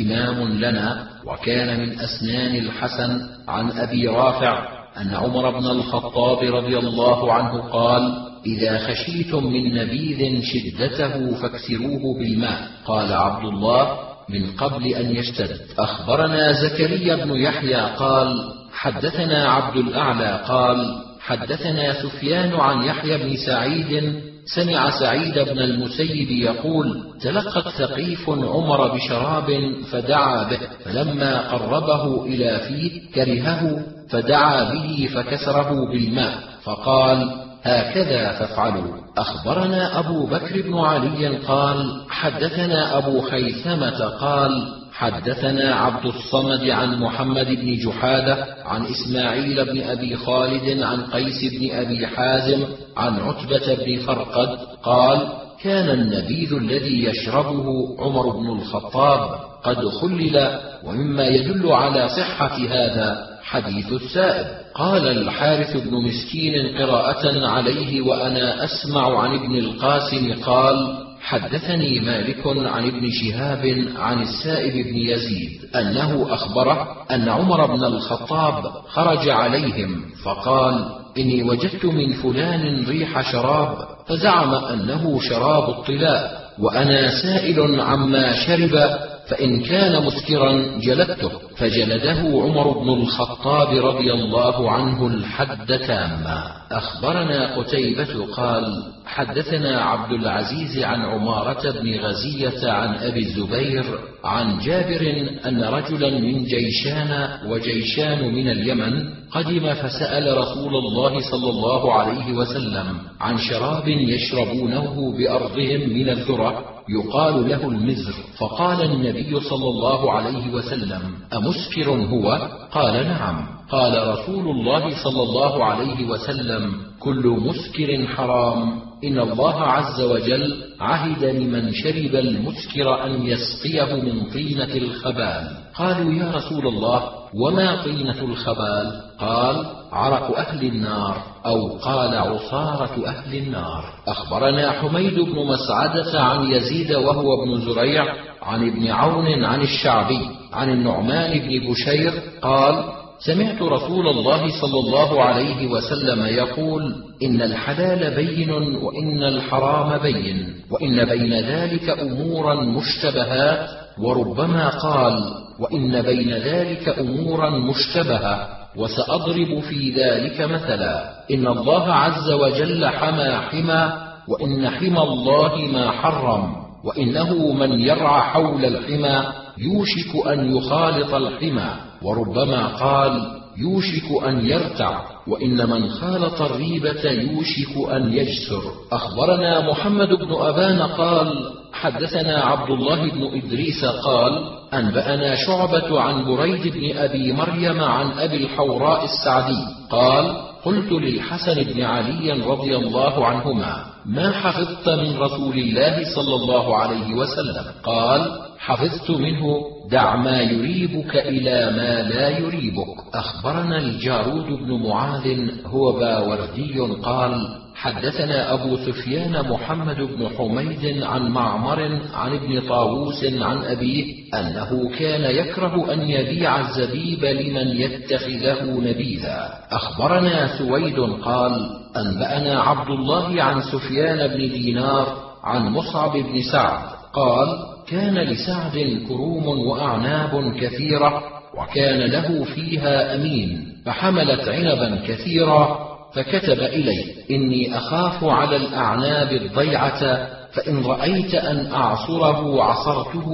إمام لنا وكان من أسنان الحسن عن أبي رافع أن عمر بن الخطاب رضي الله عنه قال إذا خشيتم من نبيذ شدته فاكسروه بالماء. قال عبد الله من قبل أن يشتد. أخبرنا زكريا بن يحيى قال حدثنا عبد الأعلى قال حدثنا سفيان عن يحيى بن سعيد سمع سعيد بن المسيب يقول تلقت ثقيف عمر بشراب فدعا به فلما قربه إلى فيه كرهه فدعا به فكسره بالماء. فقال هكذا فافعلوا أخبرنا أبو بكر بن علي قال حدثنا أبو خيثمة قال حدثنا عبد الصمد عن محمد بن جحادة عن إسماعيل بن أبي خالد عن قيس بن أبي حازم عن عتبة بن فرقد قال كان النبيذ الذي يشربه عمر بن الخطاب قد خلل ومما يدل على صحة هذا. حديث السائب. قال الحارث بن مسكين قراءة عليه وأنا أسمع عن ابن القاسم قال حدثني مالك عن ابن شهاب عن السائب بن يزيد أنه أخبره أن عمر بن الخطاب خرج عليهم فقال إني وجدت من فلان ريح شراب فزعم أنه شراب الطلاء وأنا سائل عما شرب فإن كان مسكرا جلدته فجلده عمر بن الخطاب رضي الله عنه الحد تاما. أخبرنا قتيبة قال حدثنا عبد العزيز عن عمارة بن غزية عن أبي الزبير عن جابر أن رجلا من جيشان وجيشان من اليمن قدم فسأل رسول الله صلى الله عليه وسلم عن شراب يشربونه بأرضهم من الذرة يقال له المزر. فقال النبي صلى الله عليه وسلم أمسكر هو؟ قال نعم. قال رسول الله صلى الله عليه وسلم كل مسكر حرام. إن الله عز وجل عهد لمن شرب المسكر أن يسقيه من طينة الخبال. قالوا يا رسول الله وما طينة الخبال؟ قال عرق أهل النار أو قال عصارة أهل النار. أخبرنا حميد بن مسعدة عن يزيد وهو ابن زريع عن ابن عون عن الشعبي عن النعمان بن بشير قال سمعت رسول الله صلى الله عليه وسلم يقول إن الحلال بين وإن الحرام بين وإن بين ذلك أمورا مشتبهات وربما قال وإن بين ذلك أمورا مشتبهة وسأضرب في ذلك مثلا. إن الله عز وجل حمى حمى وإن حمى الله ما حرم. وإنه من يرعى حول الحمى يوشك أن يخالط الحمى وربما قال يوشك أن يرتع. وإن من خالط الريبة يوشك أن يجسر. أخبرنا محمد بن أبان قال حدثنا عبد الله بن إدريس قال أنبأنا شعبة عن بريد بن أبي مريم عن أبي الحوراء السعدي. قال قلت للحسن بن علي رضي الله عنهما ما حفظت من رسول الله صلى الله عليه وسلم؟ قال حفظت منه دع ما يريبك إلى ما لا يريبك. أخبرنا الجارود بن معاذ هو باوردي قال حدثنا أبو سفيان محمد بن حميد عن معمر عن ابن طاووس عن أبيه أنه كان يكره أن يبيع الزبيب لمن يتخذه نبيذا أخبرنا سويد قال أنبأنا عبد الله عن سفيان بن دينار عن مصعب بن سعد. قال كان لسعد كروم وأعناب كثيرة وكان له فيها أمين فحملت عنبا كثيرا فكتب إلي إني أخاف على الأعناب الضيعة فإن رأيت أن أعصره عصرته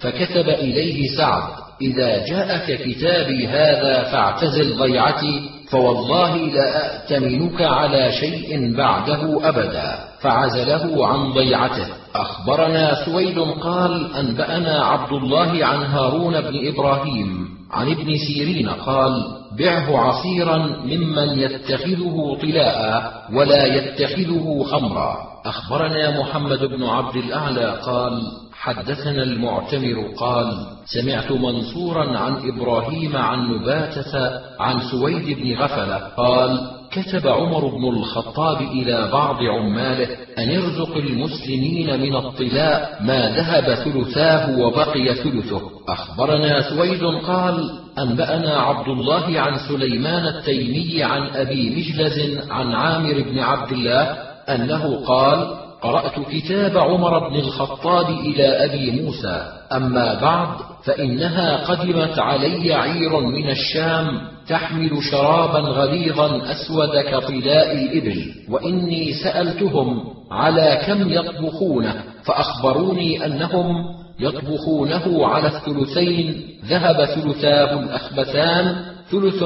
فكتب إليه سعد إذا جاءك كتابي هذا فاعتزل ضيعتي فوالله لا أأتمنك على شيء بعده أبدا فعزله عن ضيعته. أخبرنا سويد قال أنبأنا عبد الله عن هارون بن إبراهيم. عن ابن سيرين قال بعه عصيرا ممن يتخذه طلاء ولا يتخذه خمرا. أخبرنا محمد بن عبد الأعلى قال حدثنا المعتمر قال سمعت منصورا عن إبراهيم عن نباتة عن سويد بن غفلة قال كتب عمر بن الخطاب إلى بعض عماله أن ارزق المسلمين من الطلاء ما ذهب ثلثاه وبقي ثلثه. أخبرنا سويد قال أنبأنا عبد الله عن سليمان التيمي عن أبي مجلز عن عامر بن عبد الله أنه قال قرأت كتاب عمر بن الخطاب إلى أبي موسى. أما بعد فإنها قدمت علي عير من الشام تحمل شرابا غليظا أسود كطلاء الإبل وإني سألتهم على كم يطبخونه فأخبروني أنهم يطبخونه على الثلثين ذهب ثلثاه الأخبثان ثلث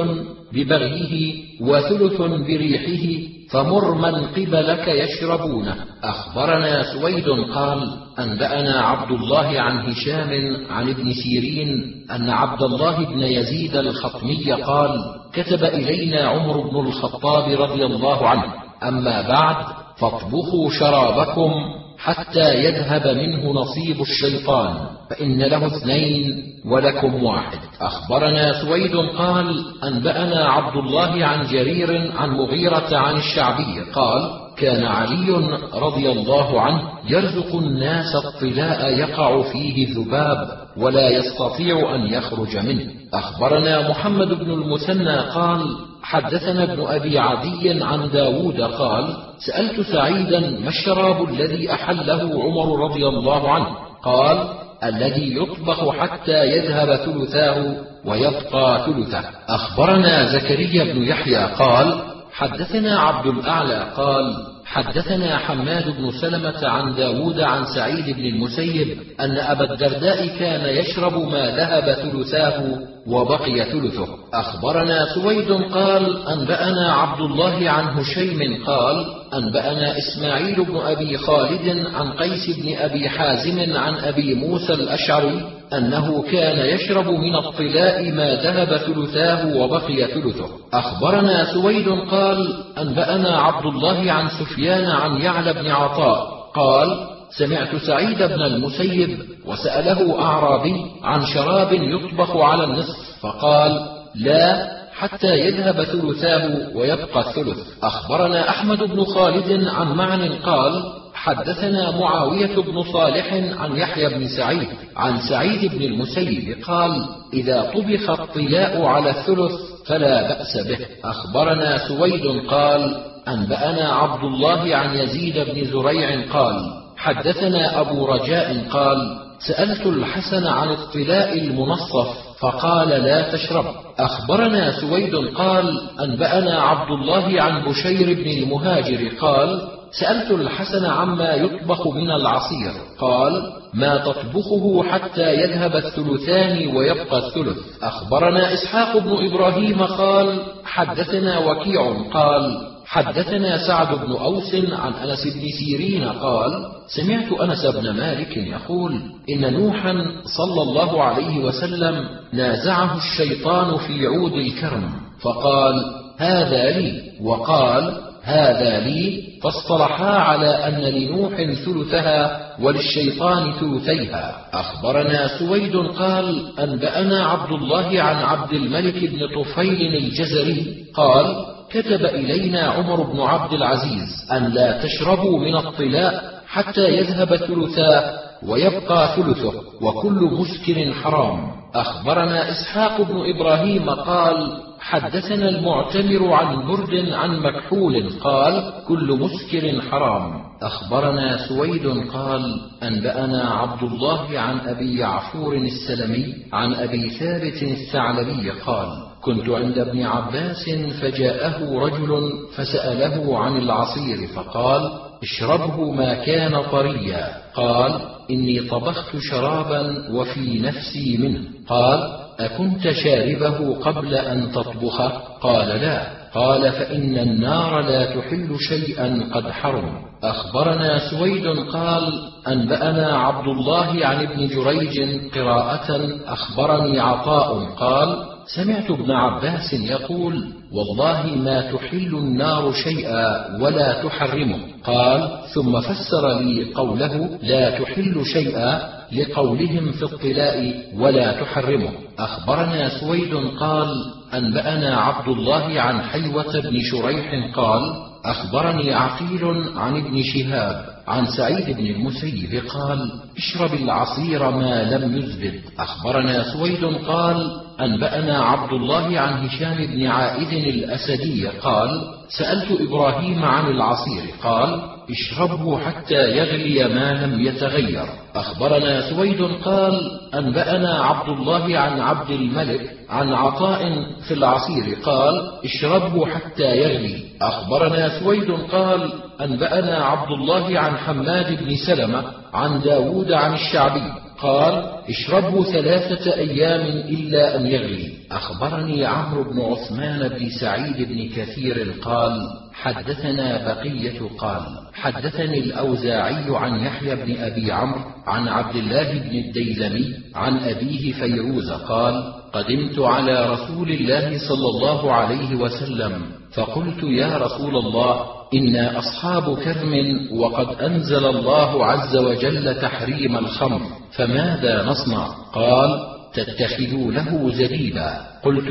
ببغيه وثلث بريحه فمر من قبلك يشربونه. أخبرنا سويد قال أنبأنا عبد الله عن هشام عن ابن سيرين أن عبد الله بن يزيد الخطمي قال كتب إلينا عمر بن الخطاب رضي الله عنه. أما بعد فاطبخوا شرابكم حتى يذهب منه نصيب الشيطان فإن له اثنين ولكم واحد. أخبرنا سويد قال أنبأنا عبد الله عن جرير عن مغيرة عن الشعبي قال كان علي رضي الله عنه يرزق الناس الطلاء يقع فيه ذباب ولا يستطيع أن يخرج منه. أخبرنا محمد بن المثنى قال حدثنا ابن أبي عدي عن داود قال سألت سعيدا ما الشراب الذي أحله عمر رضي الله عنه؟ قال الذي يطبخ حتى يذهب ثلثاه ويبقى ثلثه. أخبرنا زكريا بن يحيى قال حدثنا عبد الأعلى قال حدثنا حماد بن سلمة عن داود عن سعيد بن المسيب أن أبا الدرداء كان يشرب ما ذهب ثلثاه وبقي ثلثه. أخبرنا سويد قال أنبأنا عبد الله عن هشيم قال أنبأنا إسماعيل بن أبي خالد عن قيس بن أبي حازم عن أبي موسى الأشعري أنه كان يشرب من الطلاء ما ذهب ثلثاه وبقي ثلثه. أخبرنا سويد قال أنبأنا عبد الله عن سفيان عن يعلى بن عطاء. قال سمعت سعيد بن المسيب وسأله أعرابي عن شراب يطبخ على النصف فقال لا حتى يذهب ثلثاه ويبقى الثلث. أخبرنا أحمد بن خالد عن معن قال حدثنا معاوية بن صالح عن يحيى بن سعيد عن سعيد بن المسيب قال إذا طبخ الطلاء على الثلث فلا بأس به. أخبرنا سويد قال أنبأنا عبد الله عن يزيد بن زريع قال حدثنا أبو رجاء قال سألت الحسن عن الطلاء المنصف فقال لا تشرب. أخبرنا سويد قال أنبأنا عبد الله عن بشير بن المهاجر قال سألت الحسن عما يطبخ من العصير. قال ما تطبخه حتى يذهب الثلثان ويبقى الثلث. أخبرنا إسحاق بن إبراهيم قال حدثنا وكيع قال حدثنا سعد بن أوس عن أنس بن سيرين قال سمعت أنس بن مالك يقول إن نوحا صلى الله عليه وسلم نازعه الشيطان في عود الكرم فقال هذا لي. وقال هذا لي فاصطلحا على أن لنوح ثلثها وللشيطان ثلثيها. أخبرنا سويد قال أنبأنا عبد الله عن عبد الملك بن طفيل الجزري قال كتب إلينا عمر بن عبد العزيز أن لا تشربوا من الطلاء حتى يذهب ثلثاه ويبقى ثلثه وكل مسكر حرام. أخبرنا إسحاق بن إبراهيم قال حدثنا المعتمر عن برد عن مكحول قال كل مسكر حرام. أخبرنا سويد قال أنبأنا عبد الله عن أبي يعفور السلمي عن أبي ثابت الثعلبي قال كنت عند ابن عباس فجاءه رجل فسأله عن العصير فقال اشربه ما كان طريا. قال إني طبخت شرابا وفي نفسي منه. قال أكنت شاربه قبل أن تطبخه قال لا. قال فإن النار لا تحل شيئا قد حرم. أخبرنا سويد قال أنبأنا عبد الله عن ابن جريج قراءة أخبرني عطاء. قال سمعت ابن عباس يقول والله ما تحل النار شيئا ولا تحرمه. قال ثم فسر لي قوله لا تحل شيئا لقولهم في الطلاء ولا تحرمه. أخبرنا سويد قال أنبأنا عبد الله عن حيوة بن شريح قال أخبرني عقيل عن ابن شهاب عن سعيد بن المسيب قال اشرب العصير ما لم يزبد أخبرنا سويد قال أنبأنا عبد الله عن هشام بن عائد الأسدي قال سألت إبراهيم عن العصير قال اشربه حتى يغلي ما لم يتغير. أخبرنا سويد قال أنبأنا عبد الله عن عبد الملك عن عطاء في العصير قال اشربه حتى يغلي. أخبرنا سويد قال أنبأنا عبد الله عن حماد بن سلمة عن داود عن الشعبي. قال اشربه ثلاثة أيام إلا أن يغلي. أخبرني عمرو بن عثمان بن سعيد بن كثير قال حدثنا بقية. قال حدثني الأوزاعي عن يحيى بن أبي عمرو عن عبد الله بن الديلمي عن أبيه فيروز قال قدمت على رسول الله صلى الله عليه وسلم فقلت يا رسول الله أنا أصحاب كرم وقد أنزل الله عز وجل تحريم الخمر. فماذا نصنع؟ قال تتخذونه زبيبا. قلت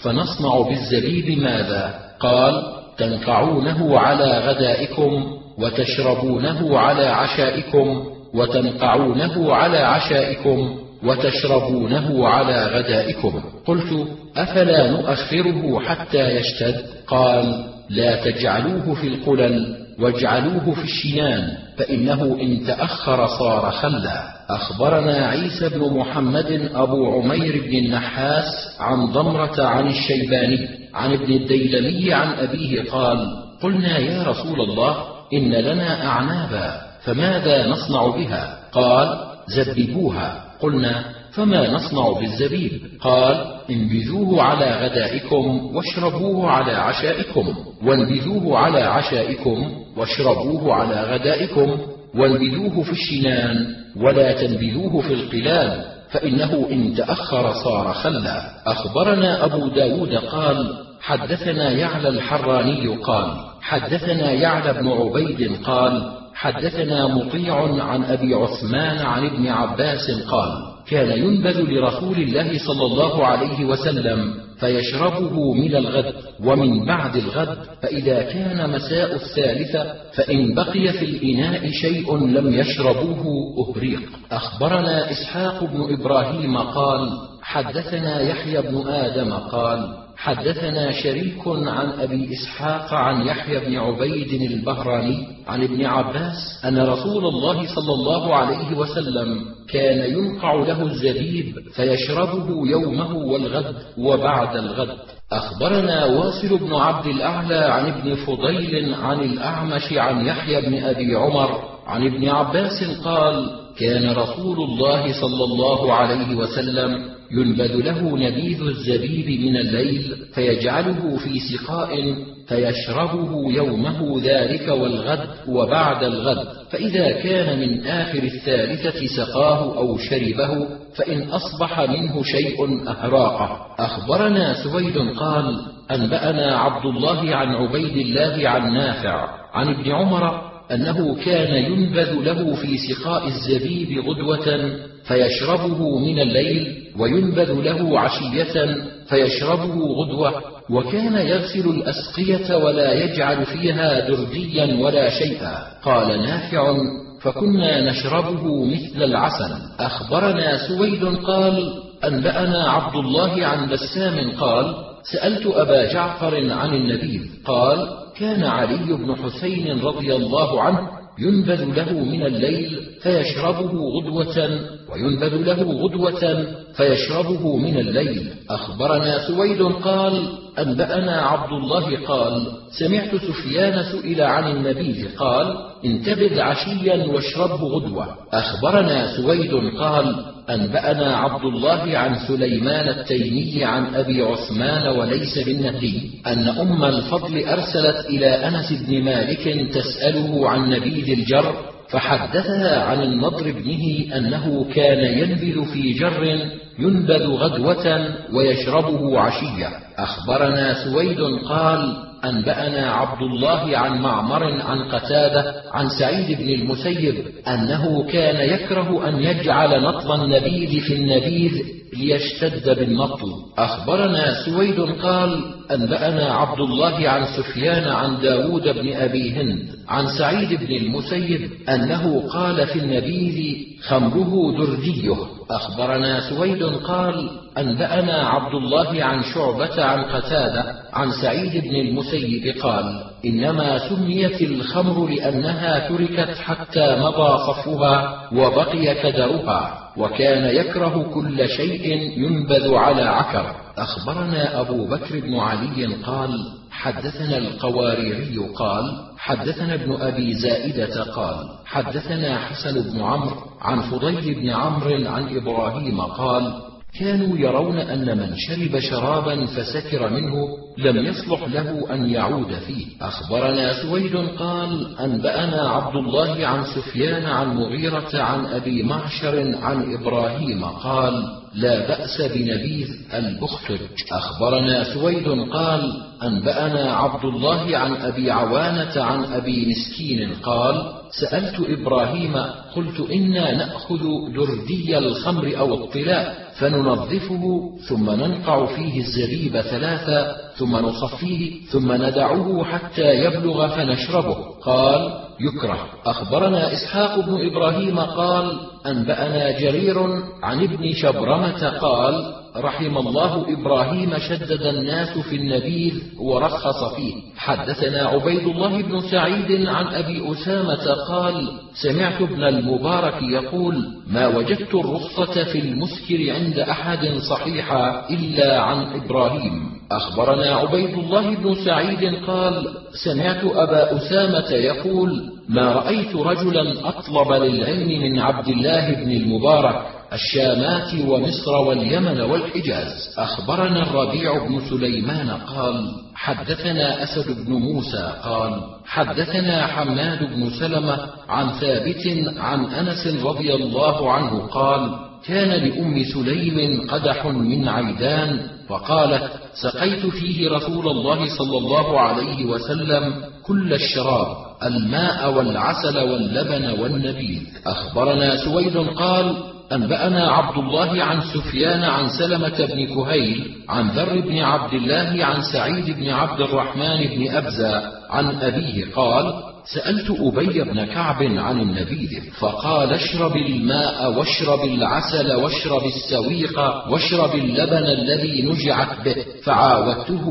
فنصنع بالزبيب ماذا؟ قال تنقعونه على غدائكم وتشربونه على عشائكم وتنقعونه على عشائكم وتشربونه على غدائكم. قلت أفلا نؤخره حتى يشتد؟ قال لا تجعلوه في القلل. واجعلوه في الشنان فإنه إن تأخر صار خلا. أخبرنا عيسى بن محمد أبو عمير بن النحاس عن ضمرة عن الشيباني عن ابن الديلمي عن أبيه قال قلنا يا رسول الله إن لنا أعنابا فماذا نصنع بها؟ قال زببوها قلنا فما نصنع بالزبيب؟ قال انبذوه على غدائكم واشربوه على عشائكم. وانبذوه على عشائكم واشربوه على غدائكم. وانبذوه في الشنان ولا تنبذوه في القلال فإنه إن تأخر صار خلا. أخبرنا أبو داود قال حدثنا يعلى الحراني قال حدثنا يعلى بن عبيد قال حدثنا مطيع عن أبي عثمان عن ابن عباس قال كان ينبذ لرسول الله صلى الله عليه وسلم فيشربه من الغد ومن بعد الغد فإذا كان مساء الثالثه فإن بقي في الإناء شيء لم يشربوه أهريق. أخبرنا إسحاق بن إبراهيم قال حدثنا يحيى بن آدم قال حدثنا شريك عن أبي إسحاق عن يحيى بن عبيد البهراني عن ابن عباس أن رسول الله صلى الله عليه وسلم كان ينقع له الزبيب فيشربه يومه والغد وبعد الغد. أخبرنا واصل بن عبد الأعلى عن ابن فضيل عن الأعمش عن يحيى بن أبي عمر عن ابن عباس قال كان رسول الله صلى الله عليه وسلم ينبذ له نبيذ الزبيب من الليل فيجعله في سقاء فيشربه يومه ذلك والغد وبعد الغد. فإذا كان من آخر الثالثة سقاه أو شربه فإن أصبح منه شيء أهراقه. أخبرنا سويد قال أنبأنا عبد الله عن عبيد الله عن نافع عن ابن عمر أنه كان ينبذ له في سقاء الزبيب غدوة فيشربه من الليل وينبذ له عشية فيشربه غدوة وكان يغسل الأسقية ولا يجعل فيها درديا ولا شيئا. قال نافع فكنا نشربه مثل العسل. أخبرنا سويد قال أنبأنا عبد الله عن بسام قال سألت أبا جعفر عن النبيذ قال كان علي بن حسين رضي الله عنه ينبذ له من الليل فيشربه غدوة وينبذ له غدوة فيشربه من الليل. أخبرنا سويد قال أنبأنا عبد الله قال سمعت سفيان سئل عن النبيذ قال انتبذ عشيا واشربه غدوة. أخبرنا سويد قال أنبأنا عبد الله عن سليمان التيمي عن أبي عثمان وليس بالنهدي أن أم الفضل أرسلت إلى أنس بن مالك تسأله عن نبيذ الجر فحدثها عن النضر ابنه أنه كان ينبذ في جر ينبذ غدوة ويشربه عشية. أخبرنا سويد قال أنبأنا عبد الله عن معمر عن قتادة عن سعيد بن المسيب أنه كان يكره أن يجعل نطل النبيذ في النبيذ ليشتد بالنطل أخبرنا سويد قال أنبأنا عبد الله عن سفيان عن داود بن أبي هند عن سعيد بن المسيب أنه قال في النبيذ خمره درديه أخبرنا سويد قال أنبأنا عبد الله عن شعبة عن قتادة عن سعيد بن المسيب قال إنما سميت الخمر لأنها تركت حتى مضى صفها وبقي كدرها وكان يكره كل شيء ينبذ على عكر أخبرنا أبو بكر بن علي قال حدثنا القواريري قال حدثنا ابن أبي زائدة قال حدثنا حسن بن عمرو عن فضيل بن عمرو عن إبراهيم قال كانوا يرون أن من شرب شرابا فسكر منه لم يصلح له أن يعود فيه. أخبرنا سويد قال أنبأنا عبد الله عن سفيان عن مغيرة عن أبي معشر عن إبراهيم قال لا بأس بنبيذ البختج. أخبرنا سويد قال أنبأنا عبد الله عن أبي عوانة عن أبي مسكين قال سألت إبراهيم قلت إنا نأخذ دردي الخمر أو الطلاء. فننظفه ثم ننقع فيه الزبيب ثلاثا ثم نصفيه ثم ندعه حتى يبلغ فنشربه. قال يكره. أخبرنا إسحاق بن إبراهيم قال أنبأنا جرير عن ابن شبرمة قال رحم الله إبراهيم شدد الناس في النبيذ ورخص فيه. حدثنا عبيد الله بن سعيد عن أبي أسامة قال سمعت ابن المبارك يقول ما وجدت الرخصة في المسكر عند أحد صحيحا إلا عن إبراهيم. أخبرنا عبيد الله بن سعيد قال سمعت أبا أسامة يقول ما رأيت رجلا أطلب للعلم من عبد الله بن المبارك الشامات ومصر واليمن والحجاز. أخبرنا الربيع بن سليمان قال حدثنا أسد بن موسى قال حدثنا حماد بن سلمة عن ثابت عن أنس رضي الله عنه قال كان لأم سليم قدح من عيدان فقالت سقيت فيه رسول الله صلى الله عليه وسلم كل الشراب الماء والعسل واللبن والنبيذ. أخبرنا سويد قال أنبأنا عبد الله عن سفيان عن سلمة بن كهيل عن ذر بن عبد الله عن سعيد بن عبد الرحمن بن أبزة عن أبيه قال سألت أبي بن كعب عن النبيذ فقال اشرب الماء واشرب العسل واشرب السويق واشرب اللبن الذي نجعت به. فعاودته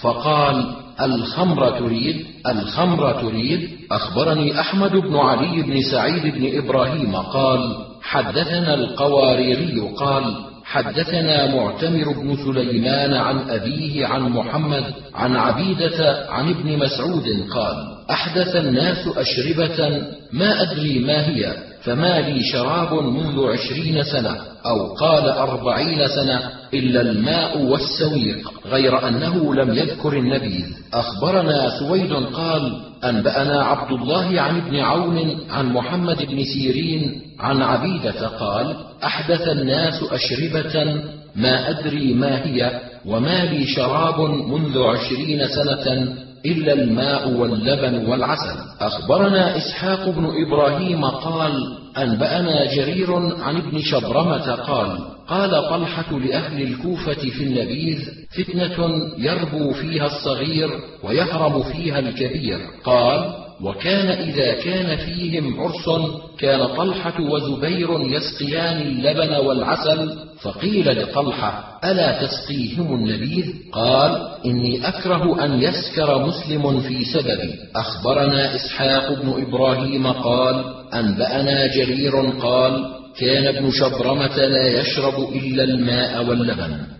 فقال الخمر تريد الخمر تريد. أخبرني أحمد بن علي بن سعيد بن إبراهيم قال حدثنا القواريري قال حدثنا معتمر بن سليمان عن أبيه عن محمد عن عبيدة عن ابن مسعود قال أحدث الناس أشربة ما أدري ما هي فما لي شراب منذ عشرين سنة. أو قال أربعين سنة إلا الماء والسويق غير أنه لم يذكر النبيذ أخبرنا سويد قال أنبأنا عبد الله عن ابن عون عن محمد بن سيرين عن عبيدة قال أحدث الناس أشربة ما أدري ما هي وما لي شراب منذ عشرين سنة إلا الماء واللبن والعسل. أخبرنا إسحاق بن إبراهيم قال أنبأنا جرير عن ابن شبرمة قال قال طلحة لأهل الكوفة في النبيذ فتنة يربو فيها الصغير ويهرم فيها الكبير. قال وكان إذا كان فيهم عرس كان طلحة وزبير يسقيان اللبن والعسل فقيل لطلحة ألا تسقيهم النبيذ؟ قال إني أكره أن يسكر مسلم في سببي أخبرنا إسحاق بن إبراهيم قال أنبأنا جرير قال كان ابن شبرمة لا يشرب إلا الماء واللبن.